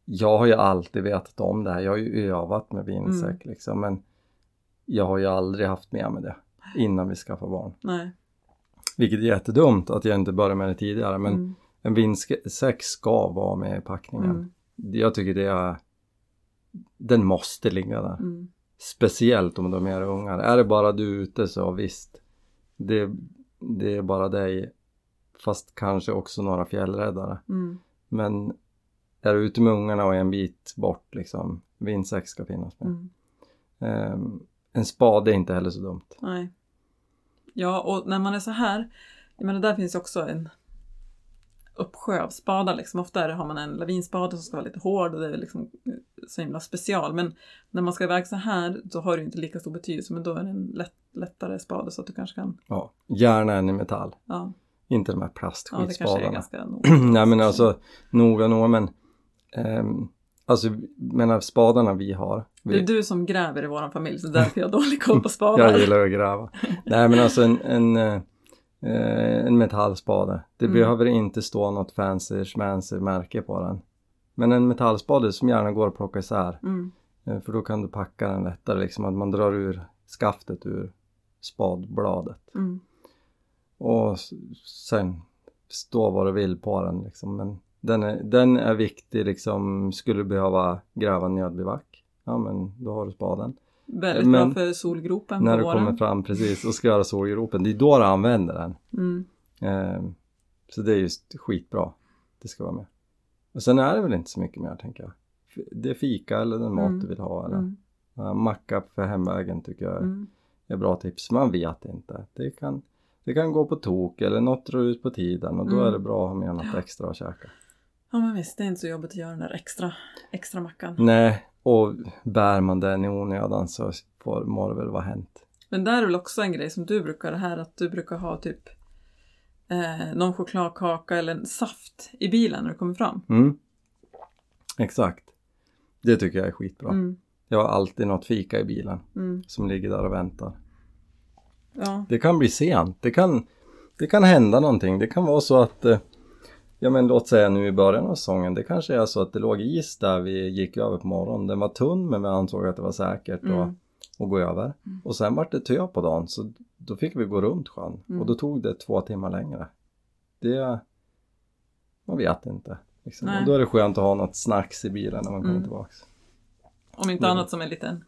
Jag har ju alltid vetat om det här. Jag har ju övat med vindsäck Mm. liksom. Men jag har ju aldrig haft med mig det innan vi skaffade barn. Nej. Vilket är jättedumt att jag inte började med det tidigare. Men Mm. en vindsäck ska vara med i packningen. Mm. Jag tycker det är... Den måste ligga där. Mm. Speciellt om de är ungar. Är det bara du ute så visst. Det, det är bara dig. Fast kanske också några fjällräddare. Mm. Men är du ute med ungarna och är en bit bort liksom. Vindsäck ska finnas med. Mm. Ehm, en spade är inte heller så dumt. Nej. Ja, och när man är så här, jag menar där finns ju också en uppsjö av spadar liksom. Ofta det, har man en lavinspade som ska vara lite hård och det är liksom så himla special. Men när man ska iväg så här då har det inte lika stor betydelse men då är det en lätt, lättare spade så att du kanske kan, Ja, gärna en i metall. ja, Inte de här ja det kanske är ganska nog. Nej men alltså, noga noga men ehm, Alltså, menar spadarna vi har. Det är Vi, du som gräver i våran familj så därför jag har dålig koll på spadar. jag gillar att gräva. Nej men alltså en, en, eh, en metallspade. Det Mm. behöver inte stå något fancy schmancy märke på den. Men en metallspade som gärna går att plocka isär. Mm. Eh, För då kan du packa den lättare, liksom att man drar ur skaftet ur spadbladet. Mm. Och sen stå vad du vill på den liksom. Men den är, den är viktig liksom, skulle du behöva gräva nödbivack. Ja men då har du spaden. Väldigt Men- bra för solgropen När på du våren. kommer fram precis och ska göra sålgropen, det är då du använder den. Mm. Eh, så det är just skitbra. Det ska vara med. Och sen är det väl inte så mycket mer tänker jag. Det är fika eller den mat Mm. du vill ha. Eller. Mm. Ja, macka för hemvägen tycker jag är Mm. är bra tips. Man vet inte. Det kan, det kan gå på tok eller något drar ut på tiden och då Mm. är det bra att ha med något extra att käka. Ja men visst, det är inte så jobbigt att göra den där extra, extra mackan. Nej, och bär man den i onödan så får, må det väl vara hänt. Men där är väl också en grej som du brukar, det här att du brukar ha typ eh, någon chokladkaka eller en saft i bilen när du kommer fram. Mm. Exakt. Det tycker jag är skitbra. Mm. Jag har alltid något fika i bilen Mm. som ligger där och väntar. Ja. Det kan bli sent. Det kan, det kan hända någonting. Det kan vara så att eh, Ja men låt säga nu i början av säsongen, det kanske är så att det låg is där vi gick över på morgonen. Den var tunn men vi ansåg att det var säkert Mm. Att gå över. Mm. Och sen vart det tö på dagen så då fick vi gå runt sjön Mm. och då tog det två timmar längre. Det, man vet inte. Liksom. Och då är det skönt att ha något snacks i bilen när man kommer Mm. tillbaks. Om inte Mm. annat som en liten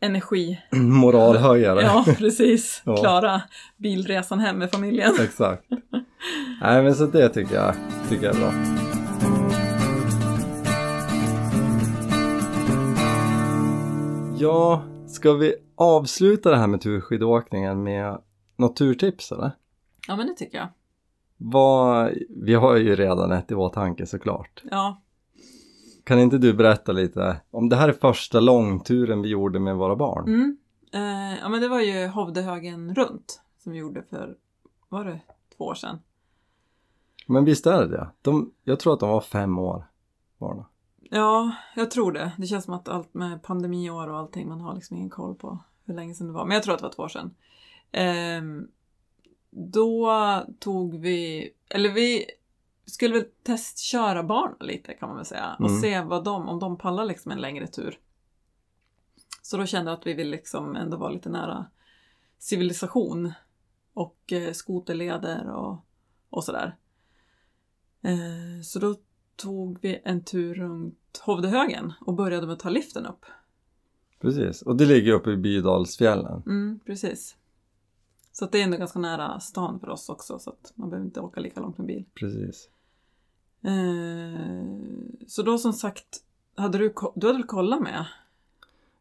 energi. Moralhöjare. Ja, precis. Ja. Klara bilresan hem med familjen. Exakt. Nej men så det tycker jag, tycker jag är bra. Ja, ska vi avsluta det här med turskidåkningen med något turtips eller? Ja, men det tycker jag. Vad, vi har ju redan ett i åtanke såklart. Ja, Kan inte du berätta lite om det här är första långturen vi gjorde med våra barn? mm. eh, ja men det var ju Hovdehögen runt som vi gjorde för, var det två år sedan? Men visst är det det? De, jag tror att de var fem år, barnen. Ja, jag tror det. Det känns som att allt med pandemiår och allting, man har liksom ingen koll på hur länge sedan det var. Men jag tror att det var två år sedan. Ehm, då tog vi, eller vi skulle väl testköra barnen lite kan man väl säga. Och Mm. se vad de, om de pallar liksom en längre tur. Så då kände jag att vi vill liksom ändå vara lite nära civilisation. Och eh, skoterleder och, och sådär. Eh, så då tog vi en tur runt Hovdehögen och började med att ta liften upp. Precis, och det ligger uppe i Bydalsfjällen. Mm, precis. Så att det är ändå ganska nära stan för oss också så att man behöver inte åka lika långt med bil. Precis. Eh, så då som sagt, hade du, du hade väl kollat med?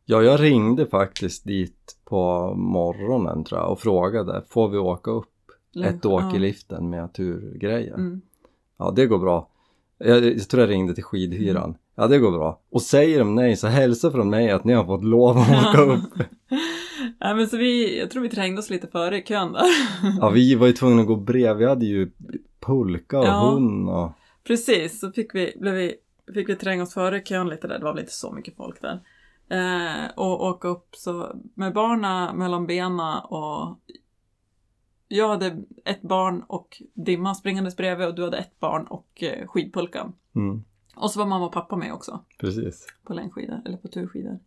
Ja, jag ringde faktiskt dit på morgonen tror jag och frågade, får vi åka upp ett åk i liften med turgrejer? Mm. Ja, det går bra. Jag, jag tror jag ringde till skidhyran. Ja, det går bra. Och säger de nej så hälsa från mig att ni har fått lov att åka upp. ja, men så vi, jag tror vi trängde oss lite före i kön där. Ja, vi var ju tvungna att gå bredvid. Vi hade ju pulka och Ja. hund och... Precis, så fick vi, blev vi, fick vi tränga oss före i kön lite där, det var väl inte så mycket folk där. Eh, och åka upp så med barna mellan benen och jag hade ett barn och Dimma springandes bredvid och du hade ett barn och eh, skidpulkan. Mm, Och så var mamma och pappa med också precis. på längdskidor eller på turskidor.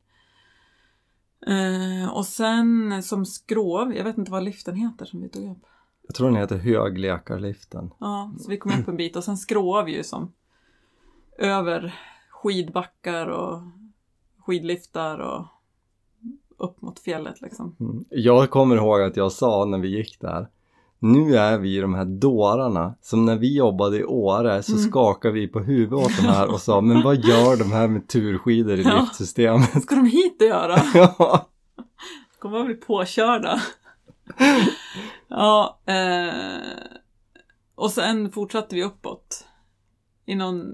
Eh, och sen som skrov, jag vet inte vad liften heter som vi tog upp. Jag tror den heter höglekarliften. Ja, så vi kom upp en bit och sen vi ju som över skidbackar och skidliftar och upp mot fjället liksom. Mm. Jag kommer ihåg att jag sa när vi gick där nu är vi de här dårarna som när vi jobbade i Åre så Mm. skakade vi på huvudet åt de här och sa men vad gör de här med turskidor i Ja. liftsystemet? Ska de hit och göra? ja. Kommer att bli påkörda. ja, eh, och sen fortsatte vi uppåt. I någon,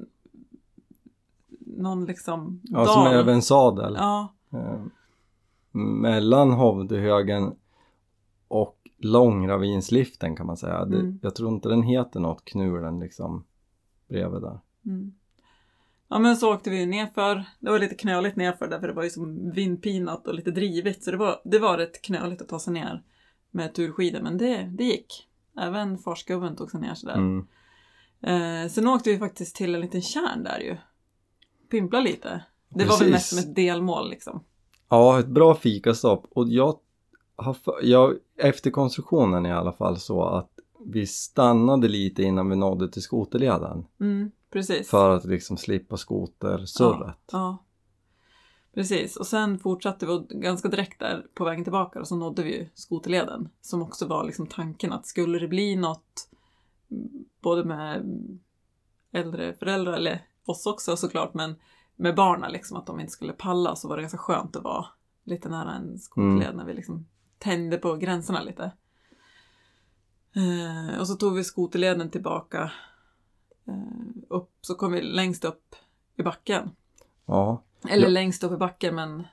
någon liksom Ja, som dal. även sadel. Ja, Eh, mellan Hovdehögen och Långravinsliften kan man säga. Mm. jag tror inte den heter något, Knulen liksom bredvid där. mm. ja men så åkte vi nerför. Det var lite knöligt nerför därför det var ju som vindpinat och lite drivigt så det var, det var rätt knöligt att ta sig ner med turskidor men det, det gick. Även farsgubben tog sig ner sådär. Mm. Eh, sen åkte vi faktiskt till en liten tjärn där ju. Pimpla lite. Det var väl Precis. mest som ett delmål liksom. Ja, ett bra fikastopp och jag har, jag, efter konstruktionen i alla fall så att vi stannade lite innan vi nådde till skoterleden Mm, precis. för att liksom slippa skotersurret. Ja. Precis, och sen fortsatte vi och ganska direkt där på vägen tillbaka och så nådde vi ju skoterleden. Som också var liksom tanken att skulle det bli något mm, både med äldre föräldrar, eller oss också såklart, men med barnen liksom att de inte skulle palla så var det ganska skönt att vara lite nära en skoterled när vi liksom tänjde på gränserna lite. Eh, och så tog vi skoterleden tillbaka eh, upp, så kom vi längst upp i backen. Ja. Eller Ja. längst upp i backen men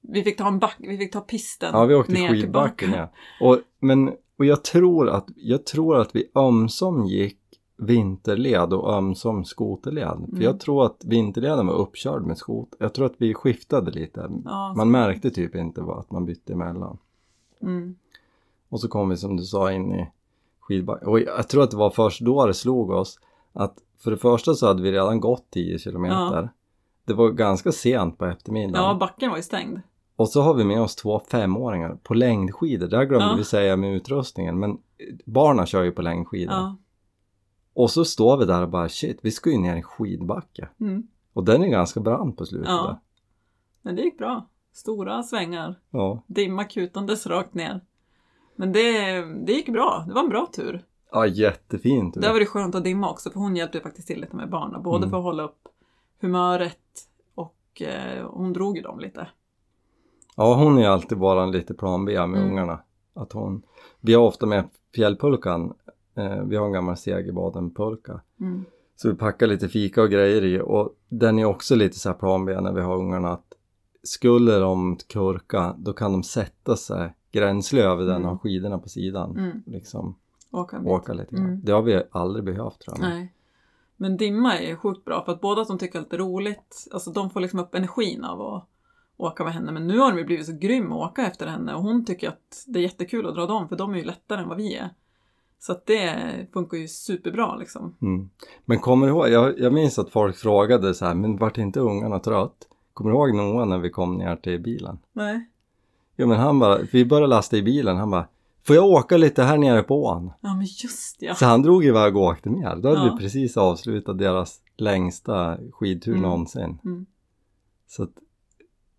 vi fick ta en back, vi fick ta pisten Ja, vi åkte ner skidbacken tillbaka. ja. Och, men, och jag tror att, jag tror att vi ömsom gick vinterled och ömsom skoterled. Mm. För jag tror att vinterleden var uppkörd med skoter. Jag tror att vi skiftade lite. Ja, Man märkte typ inte vad, att man bytte emellan. mm, Och så kom vi som du sa in i skidbacken. Och jag tror att det var först då det slog oss att för det första så hade vi redan gått 10 kilometer. Det var ganska sent på eftermiddagen. ja, backen var ju stängd. Och så har vi med oss två femåringar på längdskidor. Det här glömde Ja. vi säga med utrustningen. Men barnen kör ju på längdskidor. Ja. Och så står vi där och bara shit, vi ska ju ner i en skidbacke. Mm. Och den är ganska brant på slutet. Ja. där. Men det gick bra. Stora svängar, ja. dimma kutandes rakt ner. Men det, det gick bra, det var en bra tur. Ja, jättefint. Där var det skönt att dimma också för hon hjälpte faktiskt till lite med barnen. Både Mm. för att hålla upp humöret och eh, hon drog ju dem lite. Ja, hon är alltid bara en lite plan B med Mm. ungarna. Att hon... Vi har ofta med fjällpulkan. Eh, vi har en gammal Segerbaden-pulka. Mm. Så vi packar lite fika och grejer i och den är också lite så här plan B när vi har ungarna att skulle de kurka då kan de sätta sig gränsle över den och Mm. ha skidorna på sidan. Mm. Liksom Åka åka lite grann. Mm. Det har vi aldrig behövt tror jag. Nej. Men dimma är sjukt bra för att båda som tycker att det är roligt, alltså de får liksom upp energin av att åka med henne. Men nu har de blivit så grym att åka efter henne och hon tycker att det är jättekul att dra dem för de är ju lättare än vad vi är. Så att det funkar ju superbra liksom. Mm. Men kommer du ihåg, jag, jag minns att folk frågade så här, men vart inte ungarna trött? Kommer du ihåg Noah när vi kom ner till bilen? Nej. Jo men han bara, vi började lasta i bilen, han bara Får jag åka lite här nere på ån? Ja men just ja. Så han drog iväg och åkte med. Då hade Ja. vi precis avslutat deras längsta skidtur Mm. någonsin. Mm. Så att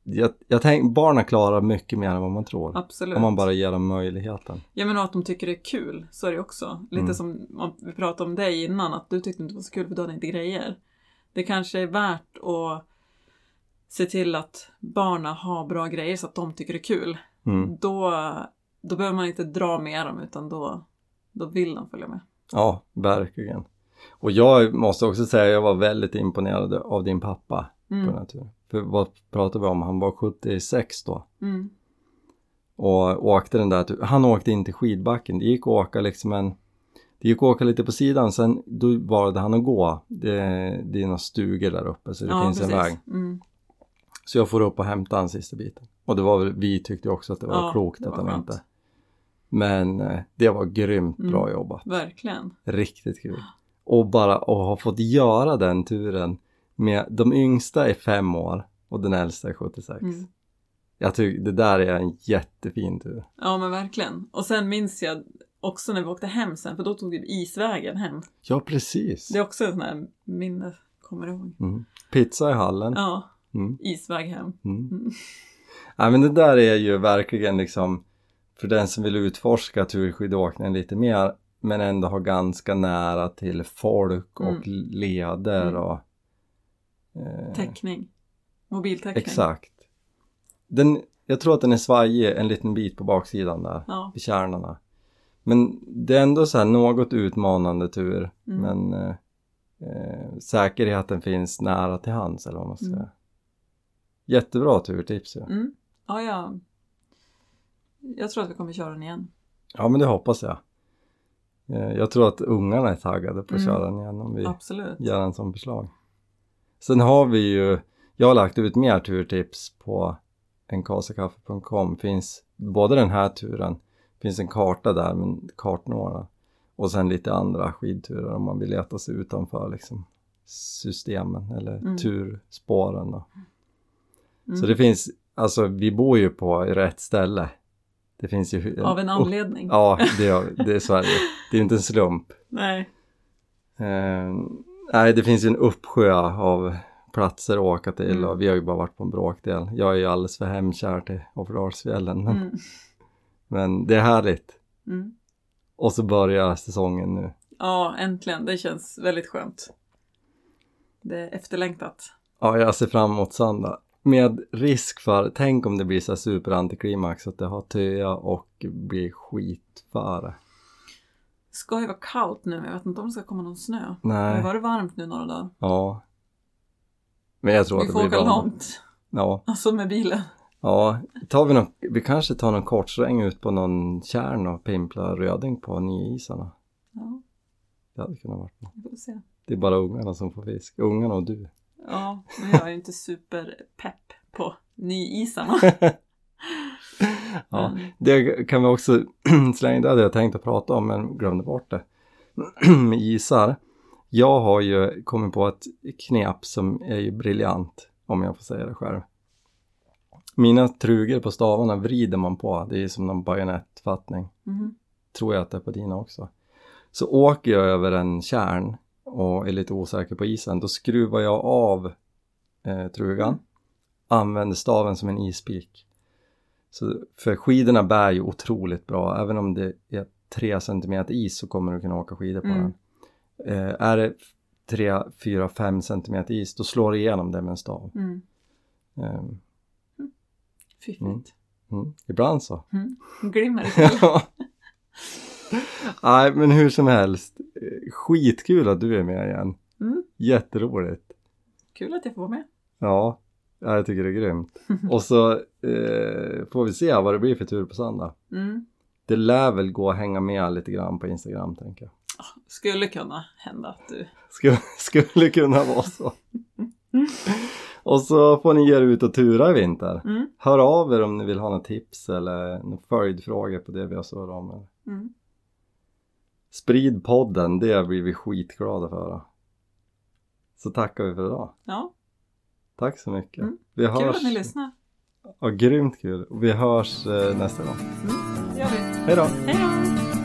jag, jag tänker, barnen klarar mycket mer än vad man tror. Absolut. Om man bara ger dem möjligheten. Ja men och att de tycker det är kul, så är det också. Lite Mm. som om vi pratade om dig innan, att du tyckte inte det var så kul för du hade inte grejer. Det kanske är värt att se till att barnen har bra grejer så att de tycker det är kul. Mm. Då, då behöver man inte dra med dem utan då, då vill de följa med. Ja, verkligen. Och jag måste också säga, jag var väldigt imponerad av din pappa på Mm. här turen. För vad pratade vi om? Han var 76 då. Mm. och åkte den där, han åkte in till skidbacken, det gick att åka liksom en det gick att åka lite på sidan, sen då valde han att gå. Det, det är några stugor där uppe så det Ja, finns en precis. väg. Mm. Så jag får upp och hämta den sista biten. Och det var väl, vi tyckte också att det var Ja, klokt det att var han inte. Men eh, det var grymt bra Mm. jobbat. Verkligen. Riktigt kul. Och bara att ha fått göra den turen med de yngsta är fem år och den äldsta är 76. Mm. Jag tycker det där är en jättefin tur. Ja men verkligen. Och sen minns jag också när vi åkte hem sen, för då tog vi isvägen hem. Ja, precis. Det är också en sån här minne, kommer ihåg? Mm. Pizza i hallen. Ja, Mm. isväg hem. Mm. Mm. Ja, men det där är ju verkligen liksom för den som vill utforska turskidåkningen lite mer men ändå ha ganska nära till folk och Mm. leder Mm. och eh, Täckning. Mobiltäckning. Exakt. Den, jag tror att den är svajig en liten bit på baksidan där, Ja. vid kärnorna. Men det är ändå så här något utmanande tur. Mm. Men eh, eh, säkerheten finns nära till hands eller vad man ska Mm. säga. Jättebra turtips ju. Mm. Ja, ja. Jag tror att vi kommer köra den igen. Ja men det hoppas jag. Eh, jag tror att ungarna är taggade på att Mm. köra den igen om vi Absolut. gör en sån förslag. Sen har vi ju, jag har lagt ut mer turtips på enkasakaffe.com. Finns både den här turen, finns en karta där med kartnålar och sen lite andra skidturer om man vill leta sig utanför liksom systemen eller Mm. turspåren då. Mm. Så det finns, alltså vi bor ju på rätt ställe. Det finns ju Av en anledning. Ja, det är, det är Sverige. Det är inte en slump. Nej. Eh, nej, det finns ju en uppsjö av platser att åka till Mm. och vi har ju bara varit på en bråkdel. Jag är ju alldeles för hemkär till Offerdalsfjällen men, Mm. men det är härligt. Mm. Och så börjar säsongen nu. Ja, äntligen. Det känns väldigt skönt. Det är efterlängtat. Ja, jag ser fram emot söndag. Med risk för, tänk om det blir så superantiklimax att det har töa och blir skitföre. Det ska ju vara kallt nu, men jag vet inte om det ska komma någon snö. Det Nej, har varit varmt nu några dagar. ja. Men jag tror Vi att det får blir åka bra. långt. Ja, Alltså med bilen. Ja, tar vi, någon, vi kanske tar någon kortsväng ut på någon kärn och pimplar röding på nyisarna. Ja, Det hade kunnat vara vi får se. Det är bara ungarna som får fisk. Ungarna och du. Ja, men jag är ju inte superpepp på nyisarna. Ja, Men, det kan vi också slänga, det hade jag tänkt att prata om men glömde bort det. Med isar. Jag har ju kommit på ett knep som är ju briljant om jag får säga det själv. Mina trugor på stavarna vrider man på. Det är som någon bajonettfattning. mhm. tror jag att det är på dina också. Så åker jag över en kärn och är lite osäker på isen, då skruvar jag av eh, trugan, Mm. använder staven som en ispik. Så, för skidorna bär ju otroligt bra, även om det är 3 cm is så kommer du kunna åka skidor på Mm. den. Eh, är det 3, 4, 5 cm is, då slår du igenom det med en stav. Mm. Ehm, Fiffigt. Mm. mm, ibland så. Mm. Ja. Nej, men hur som helst. eh, Skitkul att du är med igen. Mm. Jätteroligt. Kul att jag får vara med. Ja, ja, jag tycker det är grymt. Och så eh, får vi se vad det blir för tur på söndag. Mm. Det lär väl gå att hänga med lite grann på Instagram, tänker jag. Skulle kunna hända att du... Skulle, skulle kunna vara så. Och så får ni ge er ut och tura i vinter. Mm. Hör av er om ni vill ha några tips eller några följdfrågor på det vi har surrat om. Mm. Sprid podden, det blir vi skitglada för. Så tackar vi för idag. Ja, Tack så mycket. Mm. Vi kul hörs. att ni lyssnar. Ja, grymt kul. Vi hörs eh, nästa gång. Mm. Det gör vi. Hej då! Hej då!